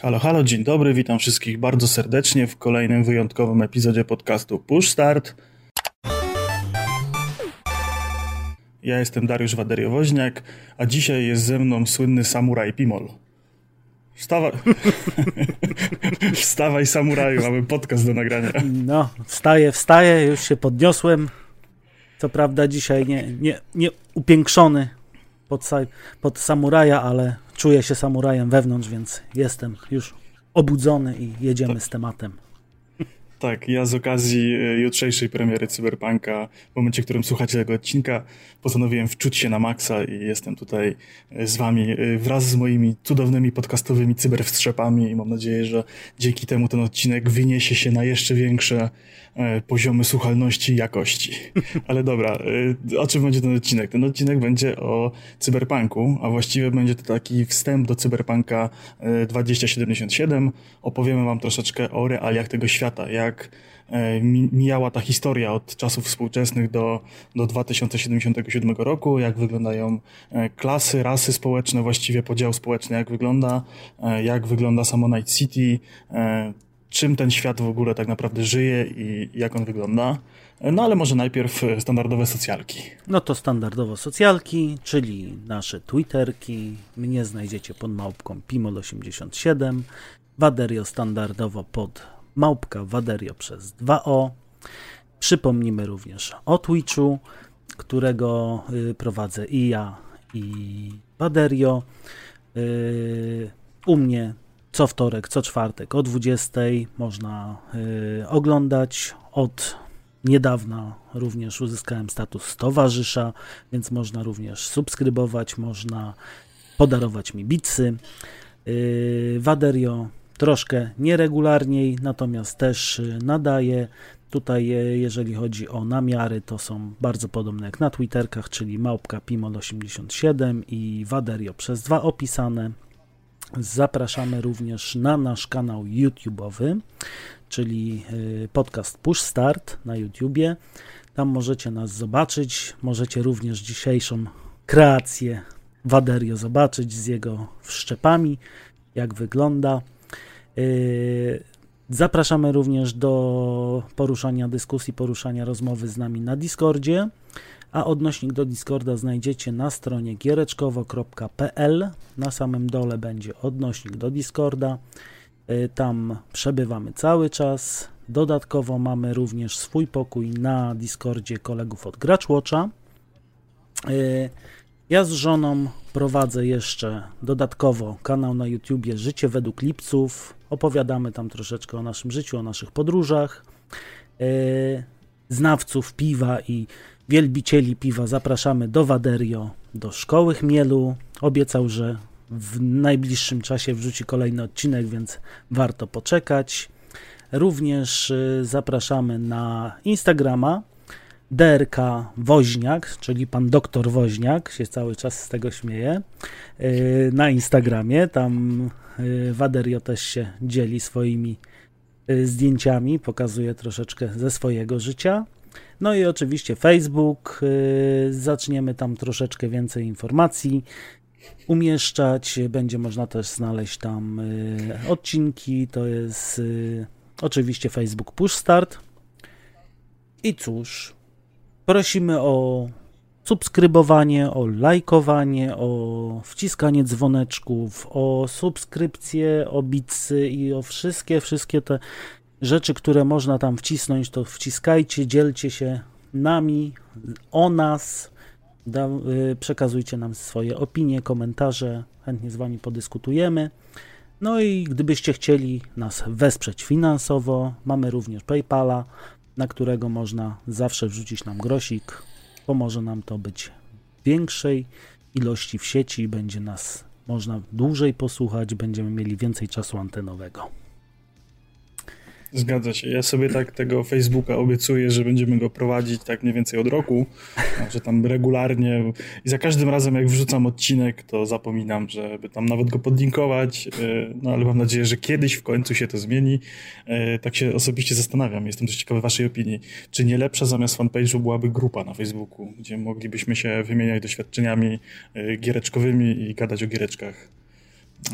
Halo, halo, dzień dobry, witam wszystkich bardzo serdecznie w kolejnym wyjątkowym epizodzie podcastu Push Start. Ja jestem Dariusz Waderiowoźniak, a dzisiaj jest ze mną słynny samuraj Pimol. Wstawaj, wstawaj samuraju, mamy podcast do nagrania. No, wstaję, wstaję, już się podniosłem. Co prawda dzisiaj nie, nie, nie upiększony pod, pod samuraja, ale czuję się samurajem wewnątrz, więc jestem już obudzony i jedziemy z tematem. Tak, ja z okazji e, jutrzejszej premiery Cyberpunka, w momencie, w którym słuchacie tego odcinka, postanowiłem wczuć się na maksa i jestem tutaj e, z wami e, wraz z moimi cudownymi podcastowymi cyberwstrzepami i mam nadzieję, że dzięki temu ten odcinek wyniesie się na jeszcze większe poziomy słuchalności i jakości. Ale dobra, o czym będzie ten odcinek? Ten odcinek będzie o cyberpunku, a właściwie będzie to taki wstęp do cyberpunka 2077. Opowiemy wam troszeczkę o realiach tego świata, jak e, mijała ta historia od czasów współczesnych do, do 2077 roku, jak wyglądają e, klasy, rasy społeczne, właściwie podział społeczny, jak wygląda, e, jak wygląda samo Night City, czym ten świat w ogóle tak naprawdę żyje i jak on wygląda. No ale może najpierw standardowe socjalki. No to standardowo socjalki, czyli nasze Twitterki. Mnie znajdziecie pod małpką Pimol87. Waderio standardowo pod małpka Waderio przez 2O. Przypomnimy również o Twitchu, którego y, prowadzę i ja, i Waderio. Y, u mnie co wtorek, co czwartek o 20 można y, oglądać. Od niedawna również uzyskałem status towarzysza, więc można również subskrybować, można podarować mi bitsy. Waderio troszkę nieregularniej, natomiast też y, nadaje. Tutaj, y, jeżeli chodzi o namiary, to są bardzo podobne jak na Twitterkach, czyli małpka Pimol87 i Waderio przez dwa opisane. Zapraszamy również na nasz kanał YouTube'owy, czyli y, podcast Push Start na YouTubie. Tam możecie nas zobaczyć. Możecie również dzisiejszą kreację Waderio zobaczyć z jego wszczepami, jak wygląda. Yy, zapraszamy również do poruszania dyskusji, poruszania rozmowy z nami na Discordzie, a odnośnik do Discorda znajdziecie na stronie giereczkowo.pl. Na samym dole będzie odnośnik do Discorda. Yy, tam przebywamy cały czas. Dodatkowo mamy również swój pokój na Discordzie kolegów od Graczwatcha. Yy, ja z żoną prowadzę jeszcze dodatkowo kanał na YouTubie Życie według Lipców. Opowiadamy tam troszeczkę o naszym życiu, o naszych podróżach. E, znawców piwa i wielbicieli piwa zapraszamy do Waderio, do Szkoły Chmielu. Obiecał, że w najbliższym czasie wrzuci kolejny odcinek, więc warto poczekać. Również e, zapraszamy na Instagrama DRK Woźniak, czyli pan doktor Woźniak, się cały czas z tego śmieje, y, na Instagramie. Tam y, Waderio też się dzieli swoimi y, zdjęciami, pokazuje troszeczkę ze swojego życia. No i oczywiście Facebook, zaczniemy tam troszeczkę więcej informacji umieszczać, będzie można też znaleźć tam odcinki, to jest oczywiście Facebook Push Start. I cóż, Prosimy o subskrybowanie, o lajkowanie, o wciskanie dzwoneczków, o subskrypcje, o bitsy i o wszystkie, wszystkie te rzeczy, które można tam wcisnąć, to wciskajcie, dzielcie się nami, o nas, da, y, przekazujcie nam swoje opinie, komentarze, chętnie z Wami podyskutujemy. No i gdybyście chcieli nas wesprzeć finansowo, mamy również PayPala, na którego można zawsze wrzucić nam grosik. Pomoże nam to być większej ilości w sieci, będzie nas można dłużej posłuchać, będziemy mieli więcej czasu antenowego. Zgadza się. Ja sobie tak tego Facebooka obiecuję, że będziemy go prowadzić tak mniej więcej od roku, że tam regularnie i za każdym razem jak wrzucam odcinek, to zapominam, żeby tam nawet go podlinkować, e, no ale mam nadzieję, że kiedyś w końcu się to zmieni. E, tak się osobiście zastanawiam, jestem dość ciekawy waszej opinii. Czy nie lepsza zamiast fanpage'u byłaby grupa na Facebooku, gdzie moglibyśmy się wymieniać doświadczeniami e, giereczkowymi i gadać o giereczkach?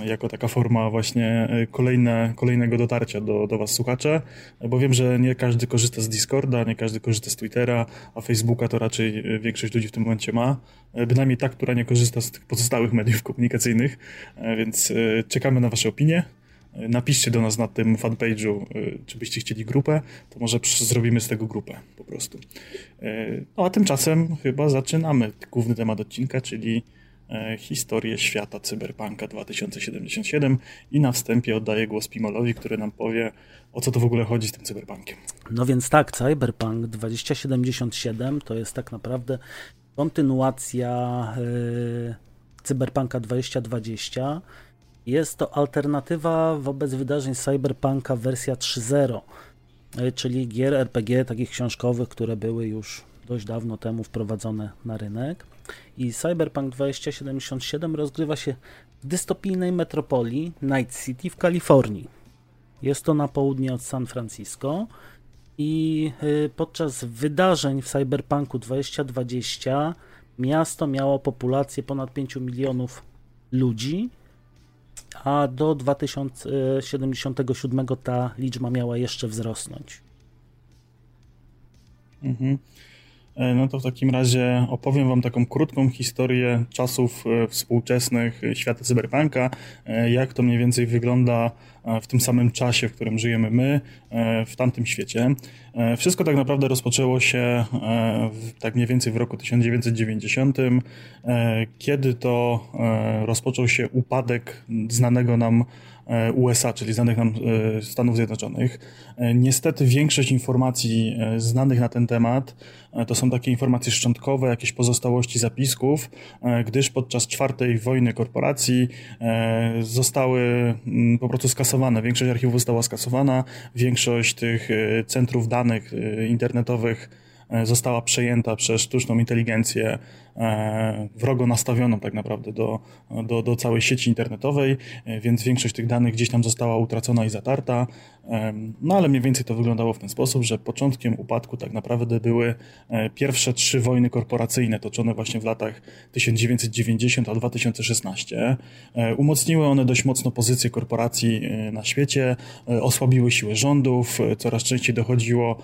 Jako taka forma właśnie kolejne, kolejnego dotarcia do, do Was słuchacze, bo wiem, że nie każdy korzysta z Discorda, nie każdy korzysta z Twittera, a Facebooka to raczej większość ludzi w tym momencie ma, bynajmniej ta, która nie korzysta z tych pozostałych mediów komunikacyjnych, więc czekamy na Wasze opinie. Napiszcie do nas na tym fanpage'u, czy byście chcieli grupę, to może zrobimy z tego grupę po prostu. No a tymczasem chyba zaczynamy główny temat odcinka, czyli E, historię świata Cyberpunka 2077 i na wstępie oddaję głos Pimolowi, który nam powie, o co to w ogóle chodzi z tym cyberpunkiem. No więc tak, Cyberpunk 2077 to jest tak naprawdę kontynuacja yy, Cyberpunka 2020. Jest to alternatywa wobec wydarzeń Cyberpunka wersja 3.0, yy, czyli gier RPG takich książkowych, które były już dość dawno temu wprowadzone na rynek. I Cyberpunk 2077 rozgrywa się w dystopijnej metropolii Night City w Kalifornii. Jest to na południe od San Francisco i y, podczas wydarzeń w Cyberpunku 2020 miasto miało populację ponad 5 milionów ludzi, a do 2077 ta liczba miała jeszcze wzrosnąć. Mhm. E, no to w takim razie opowiem Wam taką krótką historię czasów e, współczesnych świata cyberpunka, e, jak to mniej więcej wygląda w tym samym czasie, w którym żyjemy my, w tamtym świecie. Wszystko tak naprawdę rozpoczęło się tak mniej więcej w roku 1990, kiedy to rozpoczął się upadek znanego nam USA, czyli znanych nam e, Stanów Zjednoczonych. E, niestety większość informacji znanych na ten temat to są takie informacje szczątkowe, jakieś pozostałości zapisków, gdyż podczas czwartej wojny korporacji zostały mm, po prostu skasowane. Większość archiwów została skasowana, większość tych centrów danych internetowych została przejęta przez sztuczną inteligencję E, wrogo nastawioną tak naprawdę do, do, do całej sieci internetowej, e, więc większość tych danych gdzieś tam została utracona i zatarta. E, no ale mniej więcej to wyglądało w ten sposób, że początkiem upadku tak naprawdę były pierwsze trzy wojny korporacyjne toczone właśnie w latach 1990 a 2016. Umocniły one dość mocno pozycję korporacji na świecie, osłabiły siłę rządów, coraz częściej dochodziło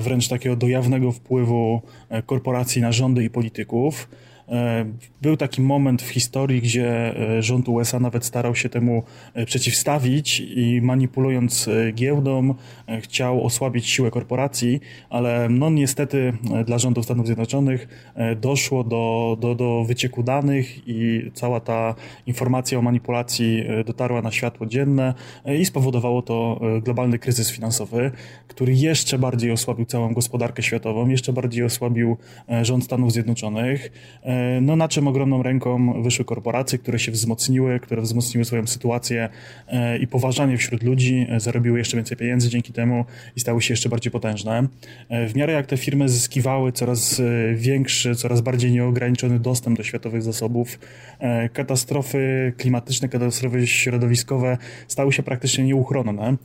wręcz takiego dojawnego wpływu korporacji na rządy i polityków. E, był taki moment w historii, gdzie e, rząd USA nawet starał się temu e, przeciwstawić i manipulując giełdą chciał osłabić siłę korporacji, ale no niestety dla rządu Stanów Zjednoczonych doszło do, do, do wycieku danych i cała ta informacja o manipulacji dotarła na światło dzienne i spowodowało to globalny kryzys finansowy, który jeszcze bardziej osłabił całą gospodarkę światową, jeszcze bardziej osłabił rząd Stanów Zjednoczonych. No na czym ogromną ręką wyszły korporacje, które się wzmocniły, które wzmocniły swoją sytuację e, i poważanie wśród ludzi, e, zarobiły jeszcze więcej pieniędzy dzięki temu i stały się jeszcze bardziej potężne. E, w miarę jak te firmy zyskiwały coraz większy, coraz bardziej nieograniczony dostęp do światowych zasobów, katastrofy klimatyczne, katastrofy środowiskowe stały się praktycznie nieuchronne.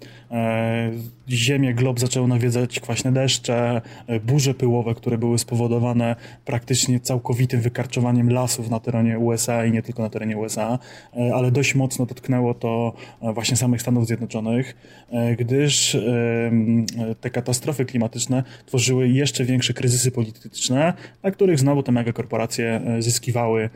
Ziemię, glob zaczęły nawiedzać kwaśne deszcze, burze pyłowe, które były spowodowane praktycznie całkowitym wykarczowaniem lasów na terenie USA i nie tylko na terenie USA, e, ale dość mocno dotknęło to e, właśnie samych Stanów Zjednoczonych, e, gdyż te katastrofy klimatyczne tworzyły jeszcze większe kryzysy polityczne, na których znowu te megakorporacje zyskiwały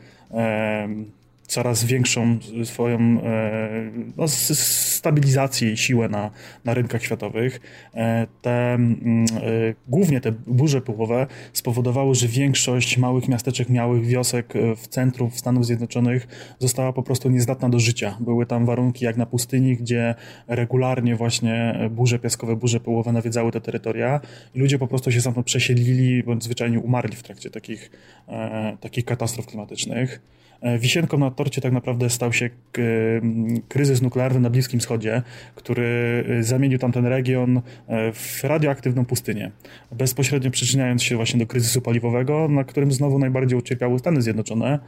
coraz większą swoją e, no, stabilizację i siłę na, na rynkach światowych. E, te, mm, e, głównie te burze pyłowe spowodowały, że większość małych miasteczek, małych wiosek w centrum Stanów Zjednoczonych została po prostu niezdatna do życia. Były tam warunki jak na pustyni, gdzie regularnie właśnie burze piaskowe, burze pyłowe nawiedzały te terytoria i ludzie po prostu się stamtąd przesiedlili bądź zwyczajnie umarli w trakcie takich, takich katastrof klimatycznych. E, wisienką na torcie tak naprawdę stał się kryzys nuklearny na Bliskim Wschodzie, który e, zamienił tamten region e, w radioaktywną pustynię, bezpośrednio przyczyniając się właśnie do kryzysu paliwowego, na którym znowu najbardziej ucierpiały Stany Zjednoczone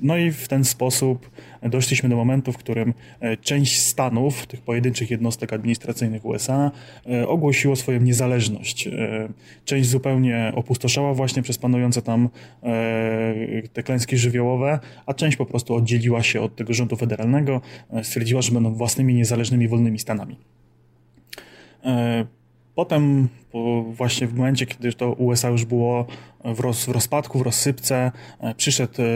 No i w ten sposób doszliśmy do momentu, w którym część stanów, tych pojedynczych jednostek administracyjnych USA, ogłosiło swoją niezależność. Część zupełnie opustoszała właśnie przez panujące tam te klęski żywiołowe, a część po prostu oddzieliła się od tego rządu federalnego, stwierdziła, że będą własnymi niezależnymi, wolnymi stanami. Potem, właśnie w momencie, kiedy to USA już było w, roz, w rozpadku, w rozsypce, e, przyszedł e,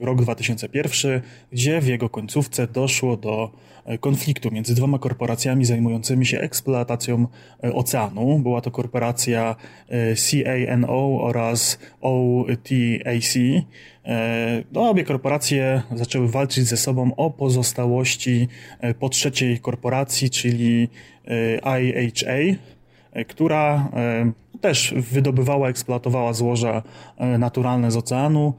rok 2001, gdzie w jego końcówce doszło do e, konfliktu między dwoma korporacjami zajmującymi się eksploatacją oceanu. Była to korporacja CANO oraz OTAC. No, obie korporacje zaczęły walczyć ze sobą o pozostałości po trzeciej korporacji, czyli IHA, E, która e, też wydobywała, eksploatowała złoża e, naturalne z oceanu,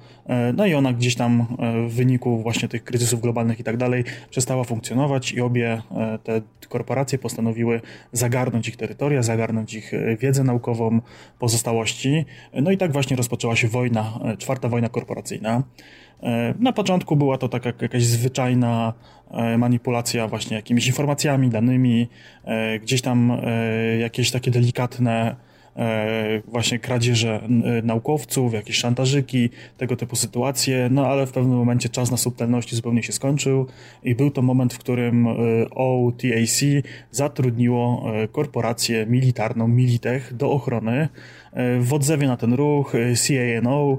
no i ona gdzieś tam w wyniku właśnie tych kryzysów globalnych i tak dalej przestała funkcjonować i obie te korporacje postanowiły zagarnąć ich terytoria, zagarnąć ich wiedzę naukową, pozostałości. No i tak właśnie rozpoczęła się wojna, czwarta wojna korporacyjna. Na początku była to taka jakaś zwyczajna E, manipulacja właśnie jakimiś informacjami, danymi, e, gdzieś tam e, jakieś takie delikatne właśnie kradzieże naukowców, jakieś szantażyki, tego typu sytuacje, no ale w pewnym momencie czas na subtelności zupełnie się skończył i był to moment, w którym OTAC zatrudniło korporację militarną Militech do ochrony. W odzewie na ten ruch CANO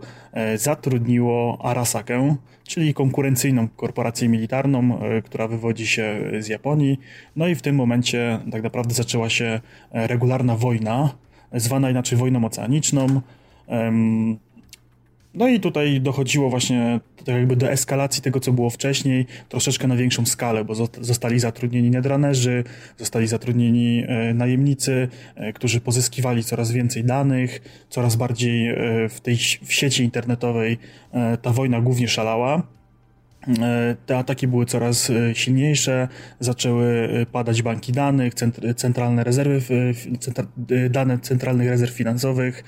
zatrudniło Arasakę, czyli konkurencyjną korporację militarną, e, która wywodzi się z Japonii. No i w tym momencie tak naprawdę zaczęła się e, regularna wojna, zwana inaczej wojną oceaniczną. No i tutaj dochodziło właśnie tak jakby do eskalacji tego, co było wcześniej, troszeczkę na większą skalę, bo zostali zatrudnieni netranerzy, zostali zatrudnieni e, najemnicy, którzy pozyskiwali coraz więcej danych, coraz bardziej w tej w sieci internetowej ta wojna głównie szalała. E, te ataki były coraz e, silniejsze, zaczęły e, padać banki danych, centralne rezerwy, dane centralnych rezerw finansowych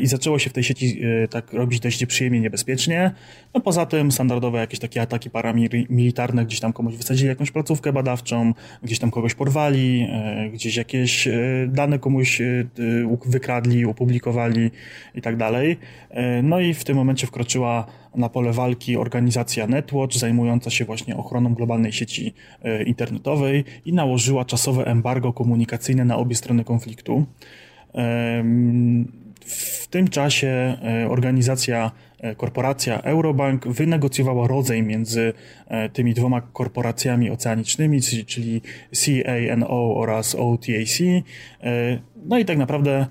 i zaczęło się w tej sieci tak robić dość nieprzyjemnie, niebezpiecznie. No poza tym standardowe jakieś takie ataki paramilitarne, gdzieś tam komuś wysadzili jakąś placówkę badawczą, gdzieś tam kogoś porwali, gdzieś jakieś dane komuś wykradli, opublikowali i tak dalej. No i w tym momencie wkroczyła na pole walki organizacja Netwatch, zajmująca się właśnie ochroną globalnej sieci e, internetowej i nałożyła czasowe embargo komunikacyjne na obie strony konfliktu. W tym czasie e, organizacja, e, korporacja Eurobank wynegocjowała rodzaj między tymi dwoma korporacjami oceanicznymi, czyli CANO oraz OTAC. No i tak naprawdę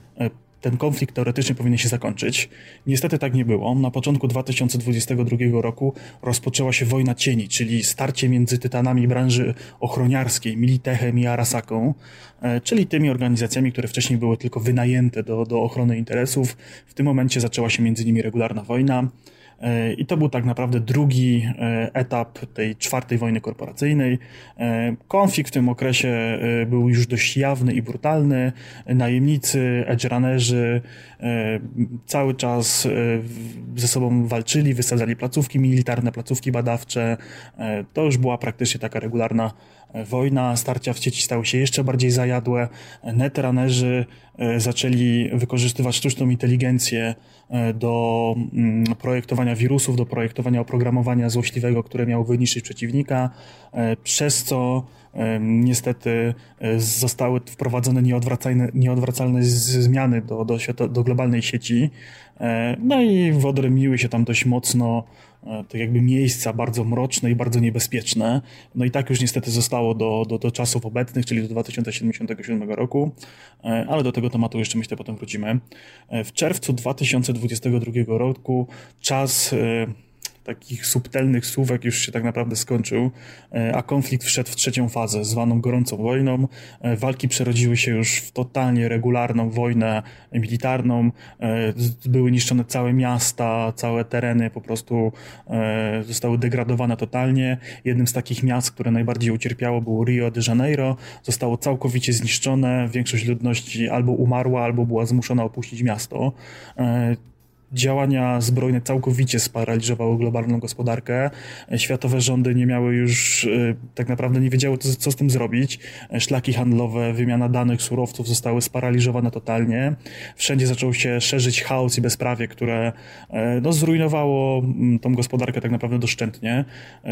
ten konflikt teoretycznie powinien się zakończyć. Niestety tak nie było. Na początku 2022 roku rozpoczęła się wojna cieni, czyli starcie między tytanami branży ochroniarskiej, Militechem i Arasaką, e, czyli tymi organizacjami, które wcześniej były tylko wynajęte do, do ochrony interesów. W tym momencie zaczęła się między nimi regularna wojna. E, I to był tak naprawdę drugi e, etap tej czwartej wojny korporacyjnej. E, konflikt w tym okresie był już dość jawny i brutalny. Najemnicy, edgerunnerzy cały czas ze sobą walczyli, wysadzali placówki militarne, placówki badawcze. To już była praktycznie taka regularna wojna, starcia w sieci stały się jeszcze bardziej zajadłe. Netranerzy zaczęli wykorzystywać sztuczną inteligencję do mm, projektowania wirusów, do projektowania oprogramowania złośliwego, które miało wyniszczyć przeciwnika, e, przez co e, niestety e, zostały wprowadzone nieodwracalne, zmiany do, do, do globalnej sieci. No i wyodrębniły się tam dość mocno tak jakby miejsca bardzo mroczne i bardzo niebezpieczne. No i tak już niestety zostało do, do, do czasów obecnych, czyli do 2077 roku, ale do tego tematu jeszcze myślę potem wrócimy. W czerwcu 2022 roku czas takich subtelnych słówek już się tak naprawdę skończył, e, a konflikt wszedł w trzecią fazę, zwaną gorącą wojną. E, walki przerodziły się już w totalnie regularną wojnę militarną. E, były niszczone całe miasta, całe tereny po prostu zostały degradowane totalnie. Jednym z takich miast, które najbardziej ucierpiało było Rio de Janeiro. Zostało całkowicie zniszczone. Większość ludności albo umarła, albo była zmuszona opuścić miasto działania zbrojne całkowicie sparaliżowały globalną gospodarkę. Światowe rządy nie miały już, tak naprawdę nie wiedziały, co, co z tym zrobić. Szlaki handlowe, wymiana danych, surowców zostały sparaliżowane totalnie. Wszędzie zaczął się szerzyć chaos i bezprawie, które no, zrujnowało mm, tą gospodarkę tak naprawdę doszczętnie.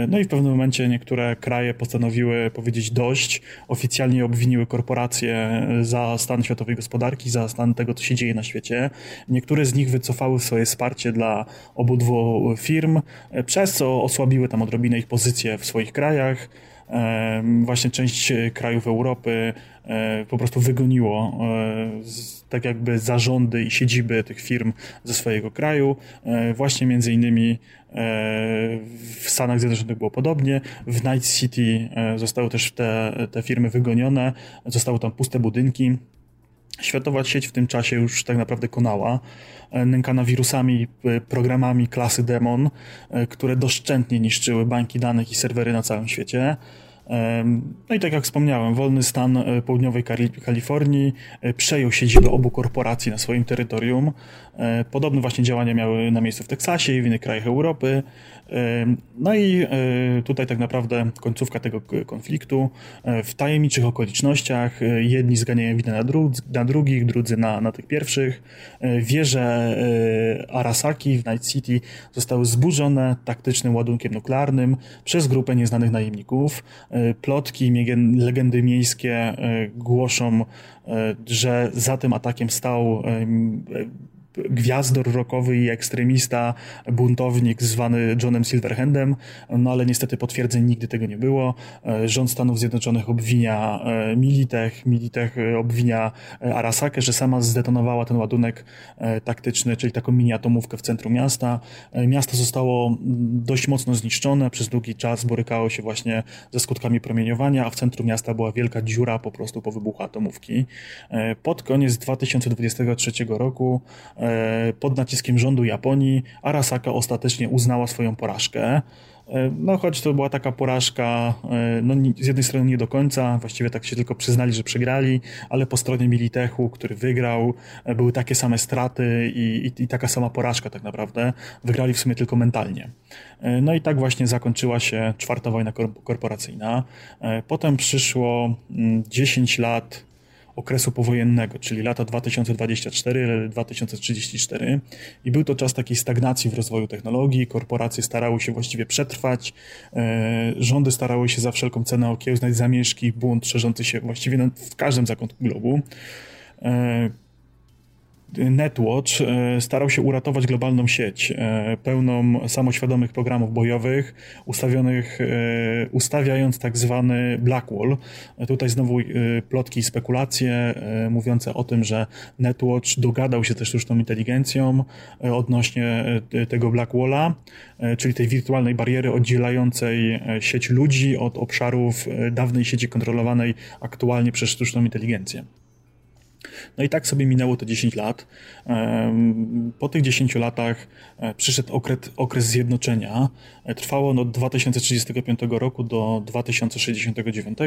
No i w pewnym momencie niektóre kraje postanowiły powiedzieć dość, oficjalnie obwiniły korporacje za stan światowej gospodarki, za stan tego, co się dzieje na świecie. Niektóre z nich wycofały swoje wsparcie dla obydwu firm, przez co osłabiły tam odrobinę ich pozycję w swoich krajach. Właśnie część krajów Europy e, po prostu wygoniło e, tak jakby zarządy i siedziby tych firm ze swojego kraju. E, właśnie między innymi w Stanach Zjednoczonych było podobnie. W Night City zostały też te, te firmy wygonione, zostały tam puste budynki. Światowa sieć w tym czasie już tak naprawdę konała, e, nękana wirusami, e, programami klasy Demon, e, które doszczętnie niszczyły banki danych i serwery na całym świecie. No i tak jak wspomniałem, wolny stan południowej Kalifornii przejął siedzibę obu korporacji na swoim terytorium. Podobne właśnie działania miały na miejscu w Teksasie i w innych krajach Europy. No i e, tutaj tak naprawdę końcówka tego konfliktu. E, w tajemniczych okolicznościach e, jedni zganiają winę na, dru na drugich, drudzy na, na tych pierwszych. Wieże Arasaki w Night City zostały zburzone taktycznym ładunkiem nuklearnym przez grupę nieznanych najemników. Plotki, legendy miejskie głoszą, że za tym atakiem stał gwiazdor rockowy i ekstremista, buntownik zwany Johnem Silverhandem, no ale niestety potwierdzeń nigdy tego nie było. E, rząd Stanów Zjednoczonych obwinia e, Militech, Militech e, obwinia Arasakę, że sama zdetonowała ten ładunek taktyczny, czyli taką mini-atomówkę w centrum miasta. Miasto zostało dość mocno zniszczone, przez długi czas borykało się właśnie ze skutkami promieniowania, a w centrum miasta była wielka dziura po prostu po wybuchu atomówki. Pod koniec 2023 roku pod naciskiem rządu Japonii Arasaka ostatecznie uznała swoją porażkę. E, no, choć to była taka porażka, e, no, z jednej strony nie do końca, właściwie tak się tylko przyznali, że przegrali, ale po stronie Militechu, który wygrał, były takie same straty i, i, i, taka sama porażka tak naprawdę. Wygrali w sumie tylko mentalnie. No i tak właśnie zakończyła się czwarta wojna korporacyjna. Potem przyszło 10 mm, lat okresu powojennego, czyli lata 2024-2034 i był to czas takiej stagnacji w rozwoju technologii, korporacje starały się właściwie przetrwać, e, rządy starały się za wszelką cenę okiełznać zamieszki, bunt szerzący się właściwie w każdym zakątku globu. Netwatch e, starał się uratować globalną sieć, e, pełną samoświadomych programów bojowych, ustawionych, e, ustawiając tak zwany Blackwall. Tutaj znowu plotki i spekulacje mówiące o tym, że Netwatch dogadał się też sztuczną inteligencją odnośnie tego Blackwalla, czyli tej wirtualnej bariery oddzielającej sieć ludzi od obszarów dawnej sieci kontrolowanej aktualnie przez sztuczną inteligencję. No i tak sobie minęło to 10 lat. Po tych 10 latach e, przyszedł okres, okres zjednoczenia. E, trwało on od 2035 roku do 2069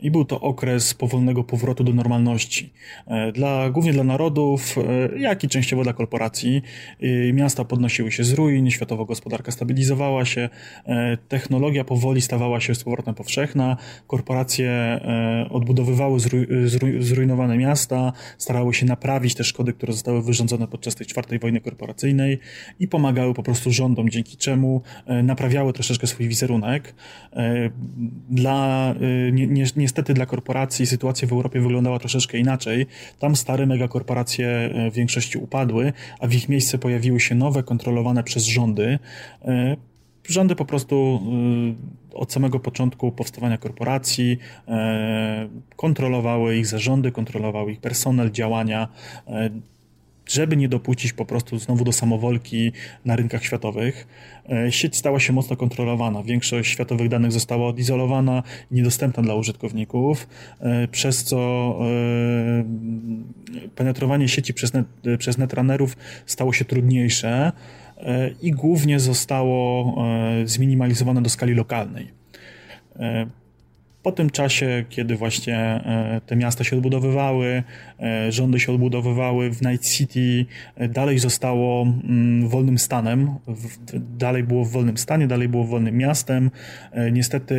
i był to okres powolnego powrotu do normalności. E, dla, głównie dla narodów, jak i częściowo dla korporacji. Miasta podnosiły się z ruin, światowa gospodarka stabilizowała się, technologia powoli stawała się z powrotem powszechna, korporacje odbudowywały zrujnowane miasta, starały się naprawić te szkody, które zostały wyrządzone podczas tej czwartej wojny korporacyjnej i pomagały po prostu rządom, dzięki czemu e, naprawiały troszeczkę swój wizerunek. E, dla, e, ni niestety dla korporacji sytuacja w Europie wyglądała troszeczkę inaczej. Tam stare megakorporacje w większości upadły, a w ich miejsce pojawiły się nowe, kontrolowane przez rządy rządy po prostu y, od samego początku powstawania korporacji e, kontrolowały ich zarządy, kontrolowały ich personel, działania, e, żeby nie dopuścić po prostu znowu do samowolki na rynkach światowych. Sieć stała się mocno kontrolowana. Większość światowych danych została odizolowana, niedostępna dla użytkowników, przez co penetrowanie sieci przez, net, przez netrunnerów stało się trudniejsze. I głównie zostało e, zminimalizowane do skali lokalnej. E, po tym czasie, kiedy właśnie e, te miasta się odbudowywały, rządy się odbudowywały, w Night City e, dalej zostało mm, wolnym stanem, dalej było w wolnym stanie, dalej było wolnym miastem. Niestety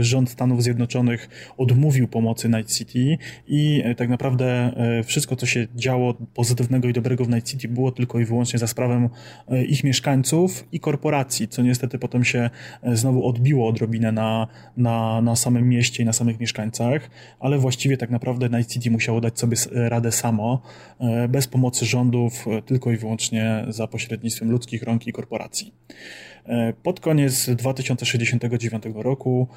rząd Stanów Zjednoczonych odmówił pomocy Night City i tak naprawdę wszystko, co się działo pozytywnego i dobrego w Night City było tylko i wyłącznie za sprawą ich mieszkańców i korporacji, co niestety potem się znowu odbiło odrobinę na, na, na samym mieście i na samych mieszkańcach, ale właściwie tak naprawdę Night City musiało dać sobie radę samo, e, bez pomocy rządów, e, tylko i wyłącznie za pośrednictwem ludzkich rąk i korporacji. E, pod koniec 2069 roku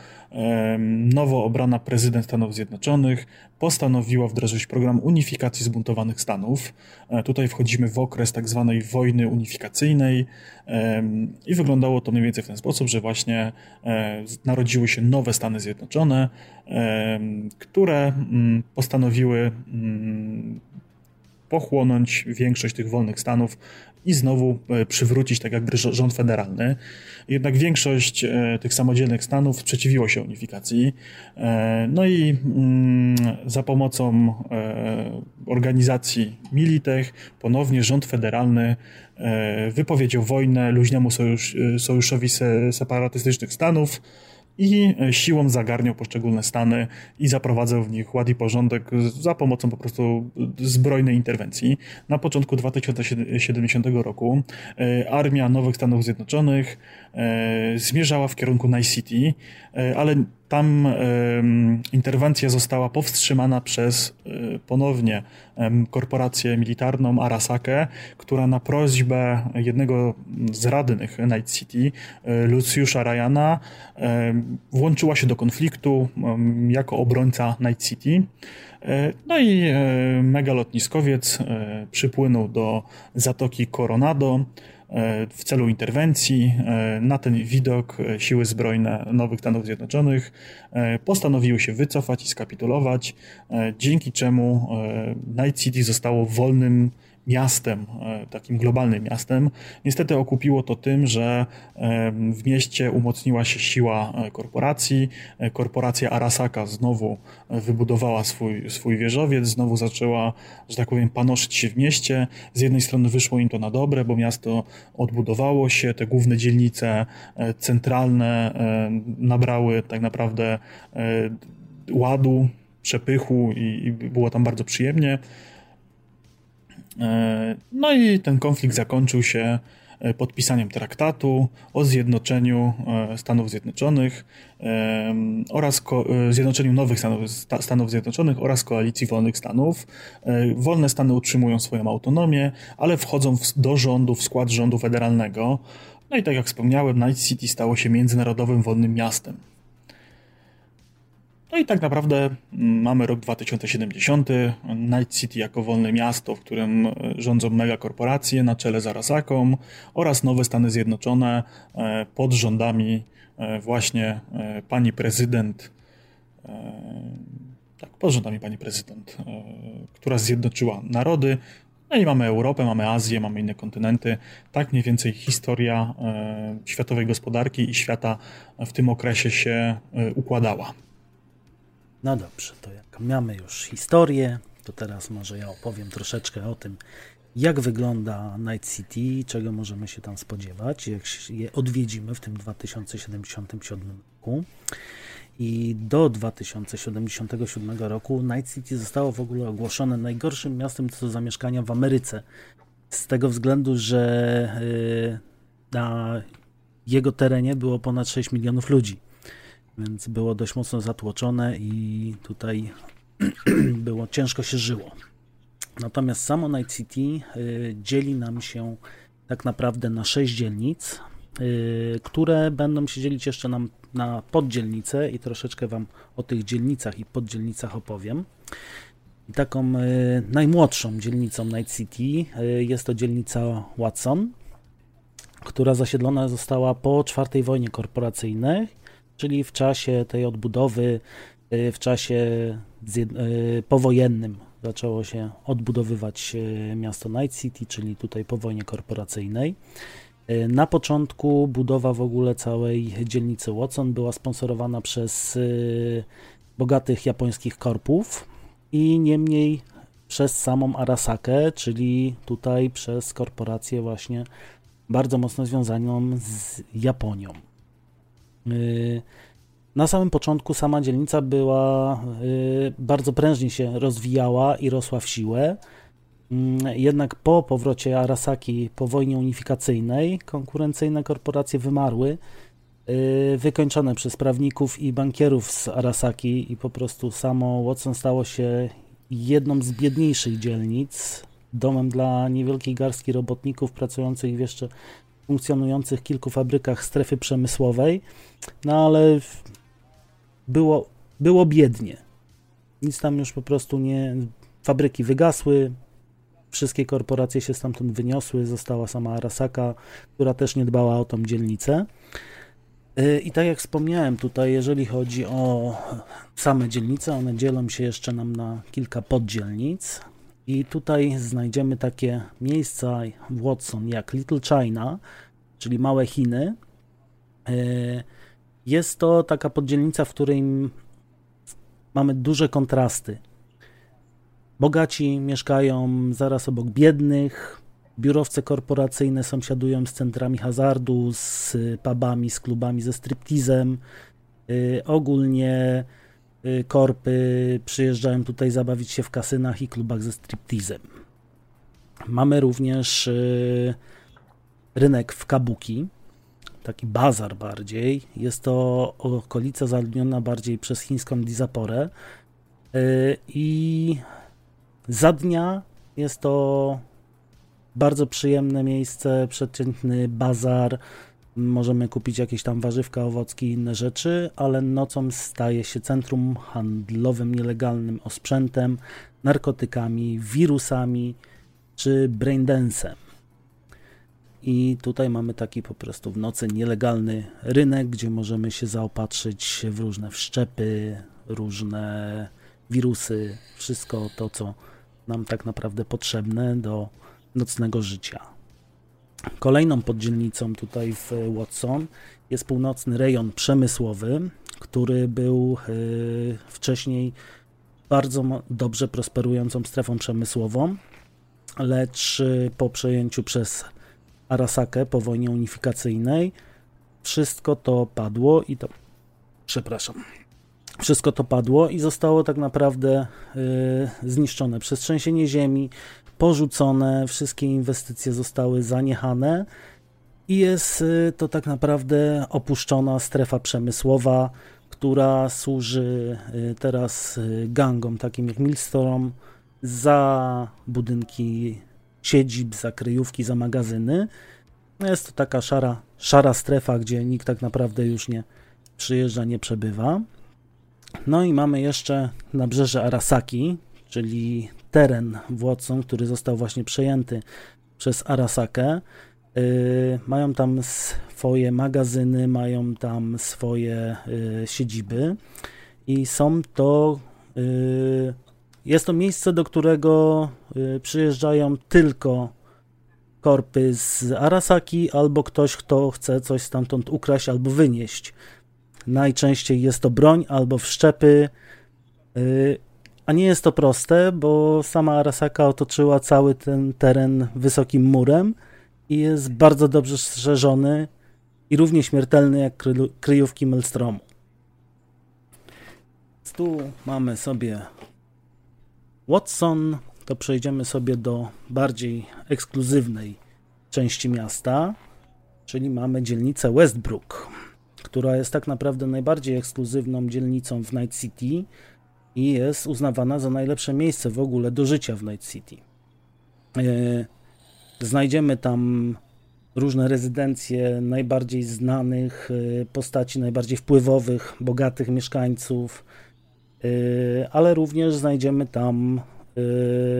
nowo obrana prezydent Stanów Zjednoczonych postanowiła wdrożyć program unifikacji zbuntowanych Stanów. Tutaj wchodzimy w okres tak zwanej wojny unifikacyjnej i wyglądało to mniej więcej w ten sposób, że właśnie narodziły się nowe Stany Zjednoczone, które mm, postanowiły mm, pochłonąć większość tych wolnych stanów i znowu e, przywrócić tak jakby rząd federalny. Jednak większość e, tych samodzielnych stanów sprzeciwiło się unifikacji. E, no i mm, za pomocą organizacji Militech ponownie rząd federalny wypowiedział wojnę luźnemu sojusz, sojuszowi separatystycznych stanów i e, siłą zagarniał poszczególne stany i zaprowadzał w nich ład i porządek za pomocą po prostu zbrojnej interwencji. Na początku 2070 roku e, armia Nowych Stanów Zjednoczonych e, zmierzała w kierunku Night City, ale tam interwencja została powstrzymana przez ponownie korporację militarną Arasake, która na prośbę jednego z radnych Night City, Luciusza Ryana, włączyła się do konfliktu jako obrońca Night City. E, no i e, megalotniskowiec e, przypłynął do zatoki Coronado w celu interwencji. Na ten widok siły zbrojne Nowych Stanów Zjednoczonych postanowiły się wycofać i skapitulować, dzięki czemu Night City zostało wolnym miastem, e, takim globalnym miastem. Niestety okupiło to tym, że w mieście umocniła się siła e, korporacji. E, korporacja Arasaka znowu wybudowała swój, swój wieżowiec, znowu zaczęła, że tak powiem, panoszyć się w mieście. Z jednej strony wyszło im to na dobre, bo miasto odbudowało się, te główne dzielnice centralne nabrały tak naprawdę ładu, przepychu i, i było tam bardzo przyjemnie. E, no i ten konflikt zakończył się e, podpisaniem traktatu o zjednoczeniu e, Stanów Zjednoczonych oraz zjednoczeniu nowych Stanów, Stanów Zjednoczonych oraz koalicji wolnych Stanów. Wolne Stany utrzymują swoją autonomię, ale wchodzą do rządu, w skład rządu federalnego. No i tak jak wspomniałem, Night City stało się międzynarodowym wolnym miastem. No i tak naprawdę mm, mamy rok 2070, Night City jako wolne miasto, w którym e, rządzą megakorporacje na czele z Arasaką oraz nowe Stany Zjednoczone e, pod rządami e, właśnie pani prezydent, tak, pod rządami pani prezydent, która zjednoczyła narody. No i mamy Europę, mamy Azję, mamy inne kontynenty. Tak mniej więcej historia światowej gospodarki i świata w tym okresie się układała. No dobrze, to jak mamy już historię, to teraz może ja opowiem troszeczkę o tym, jak wygląda Night City, czego możemy się tam spodziewać, jak je odwiedzimy w tym 2077 roku. I do 2077 roku Night City zostało w ogóle ogłoszone najgorszym miastem co do zamieszkania w Ameryce. Z tego względu, że y, na jego terenie było ponad 6 milionów ludzi więc było dość mocno zatłoczone i tutaj było ciężko się żyło. Natomiast samo Night City y, dzieli nam się tak naprawdę na sześć dzielnic, y, które będą się dzielić jeszcze nam na poddzielnice i troszeczkę Wam o tych dzielnicach i poddzielnicach opowiem. I taką y, najmłodszą dzielnicą Night City jest to dzielnica Watson, która zasiedlona została po czwartej wojnie korporacyjnej czyli w czasie tej odbudowy, y, w czasie y, powojennym zaczęło się odbudowywać y, miasto Night City, czyli tutaj po wojnie korporacyjnej. Na początku budowa w ogóle całej dzielnicy Watson była sponsorowana przez bogatych japońskich korpów i niemniej przez samą Arasakę, czyli tutaj przez korporację właśnie bardzo mocno związaną z Japonią. Y, na samym początku sama dzielnica była y, bardzo prężnie się rozwijała i rosła w siłę. Mm, jednak po powrocie Arasaki po wojnie unifikacyjnej konkurencyjne korporacje wymarły, y, wykończone przez prawników i bankierów z Arasaki i po prostu samo Watson stało się jedną z biedniejszych dzielnic, domem dla niewielkiej garstki robotników pracujących w jeszcze funkcjonujących kilku fabrykach strefy przemysłowej, no ale było, było biednie. Nic tam już po prostu nie. Fabryki wygasły, wszystkie korporacje się stamtąd wyniosły, została sama Arasaka, która też nie dbała o tą dzielnicę. Y, I tak jak wspomniałem tutaj, jeżeli chodzi o same dzielnice, one dzielą się jeszcze nam na kilka poddzielnic. I tutaj znajdziemy takie miejsca w Watson jak Little China, czyli małe Chiny. Y, jest to taka poddzielnica, w której mamy duże kontrasty. Bogaci mieszkają zaraz obok biednych, Biurowce korporacyjne sąsiadują z centrami hazardu, z pubami, z klubami ze striptizem. Y, ogólnie korpy przyjeżdżają tutaj zabawić się w kasynach i klubach ze striptizem. Mamy również y, rynek w Kabuki, taki bazar bardziej. Jest to okolica zaludniona bardziej przez chińską dizaporę i za dnia jest to bardzo przyjemne miejsce, przeciętny bazar. Możemy kupić jakieś tam warzywka, owocki i inne rzeczy, ale nocą staje się centrum handlowym nielegalnym osprzętem, narkotykami, wirusami czy braindance'em. I tutaj mamy taki po prostu w nocy nielegalny rynek, gdzie możemy się zaopatrzyć w różne wszczepy, różne wirusy, wszystko to, co nam tak naprawdę potrzebne do nocnego życia. Kolejną poddzielnicą tutaj w Watson jest północny rejon przemysłowy, który był y, wcześniej bardzo dobrze prosperującą strefą przemysłową, lecz y, po przejęciu przez Arasakę po wojnie unifikacyjnej wszystko to padło i to przepraszam. Wszystko to padło i zostało tak naprawdę zniszczone przez trzęsienie ziemi, porzucone, wszystkie inwestycje zostały zaniechane i jest y, to tak naprawdę opuszczona strefa przemysłowa, która służy y, teraz y, gangom takim jak Millstorm za budynki siedzib, za kryjówki, za magazyny. Jest to taka szara, szara strefa, gdzie nikt tak naprawdę już nie przyjeżdża, nie przebywa. No i mamy jeszcze nabrzeże Arasaki, czyli teren Watson, który został właśnie przejęty przez Arasakę. Yy, mają tam swoje magazyny, mają tam swoje yy, siedziby i są to. Yy, jest to miejsce, do którego y, przyjeżdżają tylko korpy z Arasaki albo ktoś, kto chce coś stamtąd ukraść albo wynieść. Najczęściej jest to broń albo wszczepy. A nie jest to proste, bo sama Arasaka otoczyła cały ten teren wysokim murem i jest bardzo dobrze strzeżony i równie śmiertelny jak kryjówki Melstromu. Tu mamy sobie Watson, to przejdziemy sobie do bardziej ekskluzywnej części miasta, czyli mamy dzielnicę Westbrook, która jest tak naprawdę najbardziej ekskluzywną dzielnicą w Night City i jest uznawana za najlepsze miejsce w ogóle do życia w Night City. E, znajdziemy tam różne rezydencje najbardziej znanych e, postaci, najbardziej wpływowych, bogatych mieszkańców, e, ale również znajdziemy tam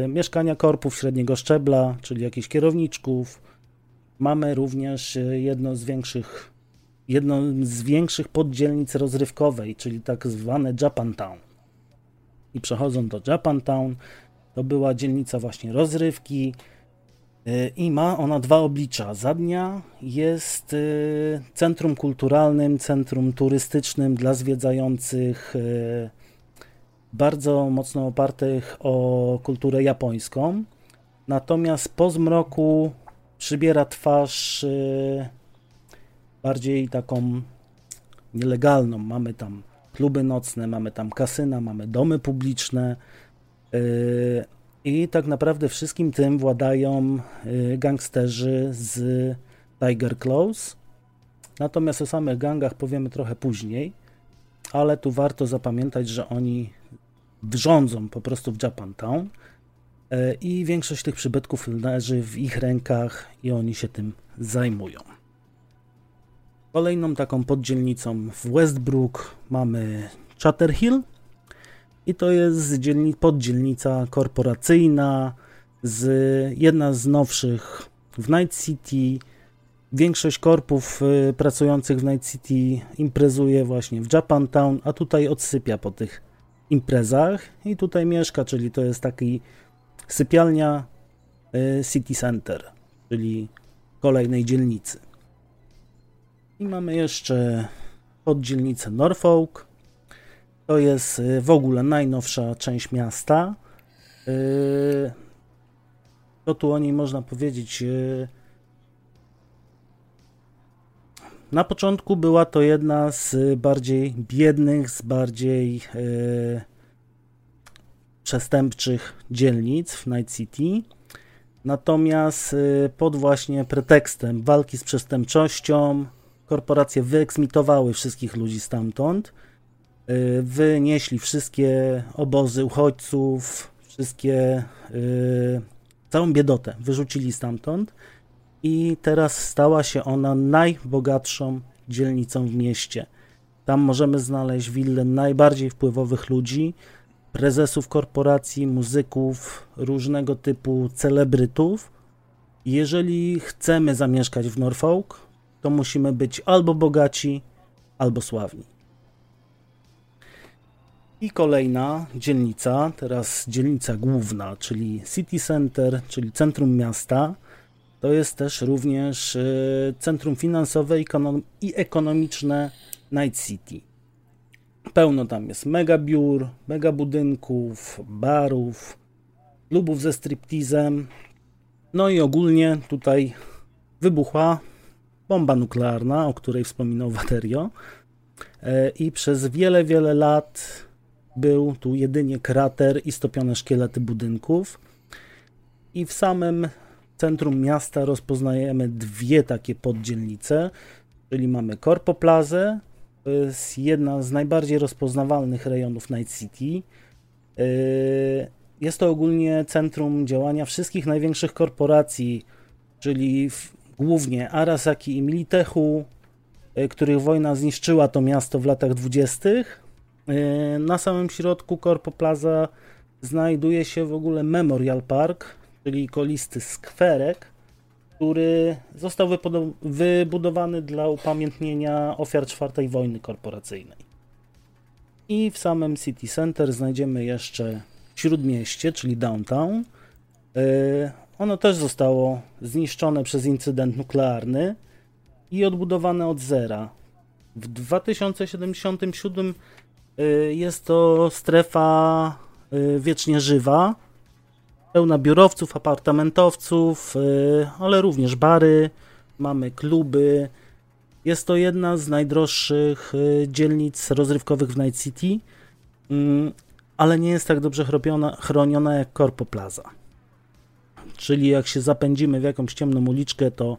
mieszkania korpów średniego szczebla, czyli jakichś kierowniczków. Mamy również jedno z większych, jedną z większych poddzielnic rozrywkowej, czyli tak zwane Japantown i przechodząc do Japantown, to była dzielnica właśnie rozrywki, I ma ona dwa oblicza. Zadnia jest centrum kulturalnym, centrum turystycznym dla zwiedzających, bardzo mocno opartych o kulturę japońską. Natomiast po zmroku przybiera twarz bardziej taką nielegalną. Mamy tam kluby nocne, mamy tam kasyna, mamy domy publiczne. Yy, I tak naprawdę wszystkim tym władają yy, gangsterzy z Tiger Claws. Natomiast o samych gangach powiemy trochę później, ale tu warto zapamiętać, że oni rządzą po prostu w Japantown yy, i większość tych przybytków leży w ich rękach i oni się tym zajmują. Kolejną taką poddzielnicą w Westbrook mamy Chatterhill i to jest dzielni poddzielnica korporacyjna, z, jedna z nowszych w Night City. Większość korpów y, pracujących w Night City imprezuje właśnie w Japantown, a tutaj odsypia po tych imprezach i tutaj mieszka, czyli to jest taki sypialnia y, City Center, czyli kolejnej dzielnicy. I mamy jeszcze poddzielnicę Norfolk. To jest y, w ogóle najnowsza część miasta. Y, co tu o niej można powiedzieć? Y, na początku była to jedna z bardziej biednych, z bardziej przestępczych dzielnic w Night City. Natomiast pod właśnie pretekstem walki z przestępczością, korporacje wyeksmitowały wszystkich ludzi stamtąd, y, wynieśli wszystkie obozy uchodźców, wszystkie, y, całą biedotę wyrzucili stamtąd i teraz stała się ona najbogatszą dzielnicą w mieście. Tam możemy znaleźć willę najbardziej wpływowych ludzi, prezesów korporacji, muzyków, różnego typu celebrytów. Jeżeli chcemy zamieszkać w Norfolk, to musimy być albo bogaci, albo sławni. I kolejna dzielnica, teraz dzielnica główna, czyli City Center, czyli centrum miasta. To jest też również e, centrum finansowe i ekonomiczne Night City. Pełno tam jest mega biur, mega budynków, barów, klubów ze striptizem. No i ogólnie tutaj wybuchła bomba nuklearna, o której wspominał Waterio. E, I przez wiele, wiele lat był tu jedynie krater i stopione szkielety budynków. I w samym centrum miasta rozpoznajemy dwie takie poddzielnice, czyli mamy Corpo Plaza, to jest jedna z najbardziej rozpoznawalnych rejonów Night City. E, jest to ogólnie centrum działania wszystkich największych korporacji, czyli głównie Arasaki i Militechu, e, których wojna zniszczyła to miasto w latach dwudziestych. E, na samym środku Corpo Plaza znajduje się w ogóle Memorial Park, czyli kolisty skwerek, który został wybudowany dla upamiętnienia ofiar czwartej wojny korporacyjnej. I w samym City Center znajdziemy jeszcze śródmieście, czyli downtown. Ono też zostało zniszczone przez incydent nuklearny i odbudowane od zera. W 2077 y, jest to strefa y, wiecznie żywa, pełna biurowców, apartamentowców, y, ale również bary, mamy kluby. Jest to jedna z najdroższych dzielnic rozrywkowych w Night City, mm, ale nie jest tak dobrze chroniona jak Corpo Plaza. Czyli jak się zapędzimy w jakąś ciemną uliczkę, to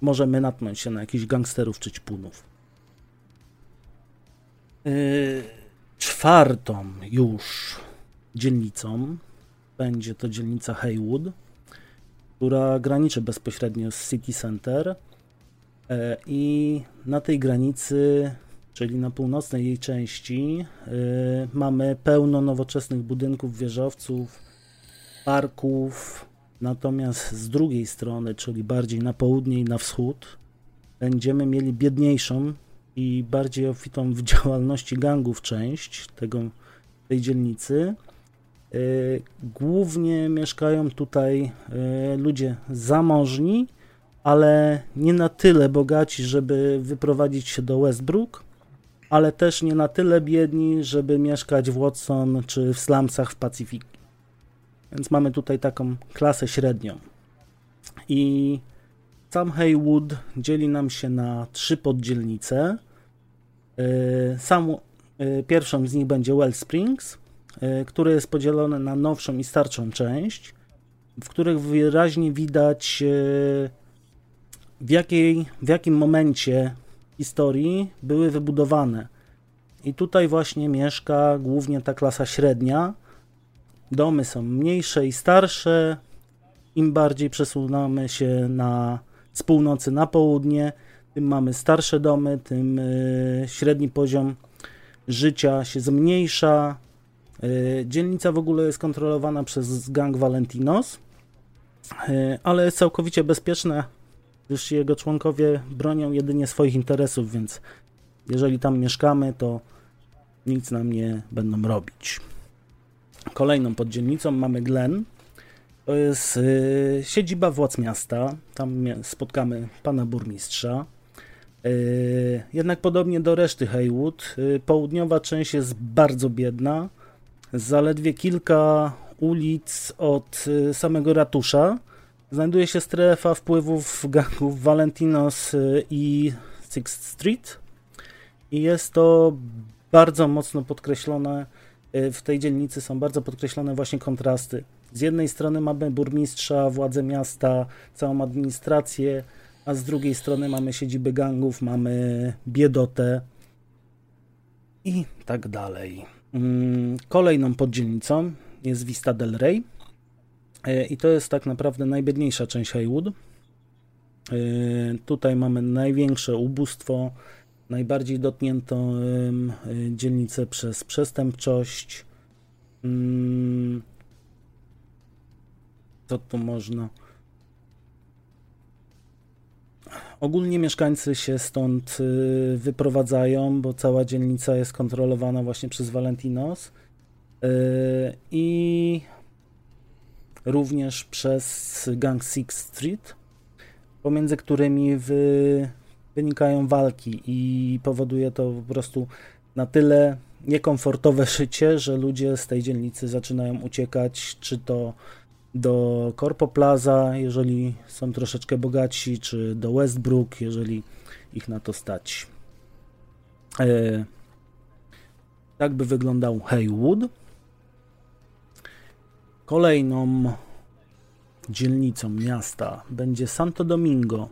możemy natknąć się na jakichś gangsterów czy ćpunów. Yy, czwartą już dzielnicą będzie to dzielnica Haywood, która graniczy bezpośrednio z City Center yy, i na tej granicy, czyli na północnej jej części, yy, mamy pełno nowoczesnych budynków, wieżowców, parków, natomiast z drugiej strony, czyli bardziej na południe i na wschód, będziemy mieli biedniejszą i bardziej obfitą w działalności gangów część tego, tej dzielnicy. Głównie mieszkają tutaj ludzie zamożni, ale nie na tyle bogaci, żeby wyprowadzić się do Westbrook, ale też nie na tyle biedni, żeby mieszkać w Watson czy w slumsach w Pacyfiku. Więc mamy tutaj taką klasę średnią. I sam Haywood dzieli nam się na trzy poddzielnice. Y, sam, y, pierwszą z nich będzie Well Springs, y, które jest podzielone na nowszą i starszą część, w których wyraźnie widać w, jakiej, w jakim momencie historii były wybudowane. I tutaj właśnie mieszka głównie ta klasa średnia. Domy są mniejsze i starsze. Im bardziej przesunamy się na, z północy na południe, tym mamy starsze domy, tym y, średni poziom życia się zmniejsza. Y, dzielnica w ogóle jest kontrolowana przez gang Valentinos, y, ale jest całkowicie bezpieczna gdyż jego członkowie bronią jedynie swoich interesów, więc jeżeli tam mieszkamy, to nic nam nie będą robić. Kolejną poddzielnicą mamy Glen. To jest y, siedziba władz miasta. Tam spotkamy pana burmistrza. Y, jednak podobnie do reszty Haywood, y, południowa część jest bardzo biedna. Zaledwie kilka ulic od samego ratusza znajduje się strefa wpływów gangów Valentinos i Sixth Street i jest to bardzo mocno podkreślone w tej dzielnicy są bardzo podkreślone właśnie kontrasty. Z jednej strony mamy burmistrza, władze miasta, całą administrację, a z drugiej strony mamy siedziby gangów, mamy biedotę i tak dalej. Mm, kolejną poddzielnicą jest Vista del Rey. E, I to jest tak naprawdę najbiedniejsza część Haywood. E, tutaj mamy największe ubóstwo, najbardziej dotkniętą e, dzielnicę przez przestępczość. Mm, co tu można? Ogólnie mieszkańcy się stąd wyprowadzają, bo cała dzielnica jest kontrolowana właśnie przez Valentinos. I również przez gang Six Street, pomiędzy którymi wy, wynikają walki i powoduje to po prostu na tyle niekomfortowe życie, że ludzie z tej dzielnicy zaczynają uciekać, czy to do Corpo Plaza, jeżeli są troszeczkę bogatsi, czy do Westbrook, jeżeli ich na to stać. E, tak by wyglądał Haywood. Kolejną dzielnicą miasta będzie Santo Domingo.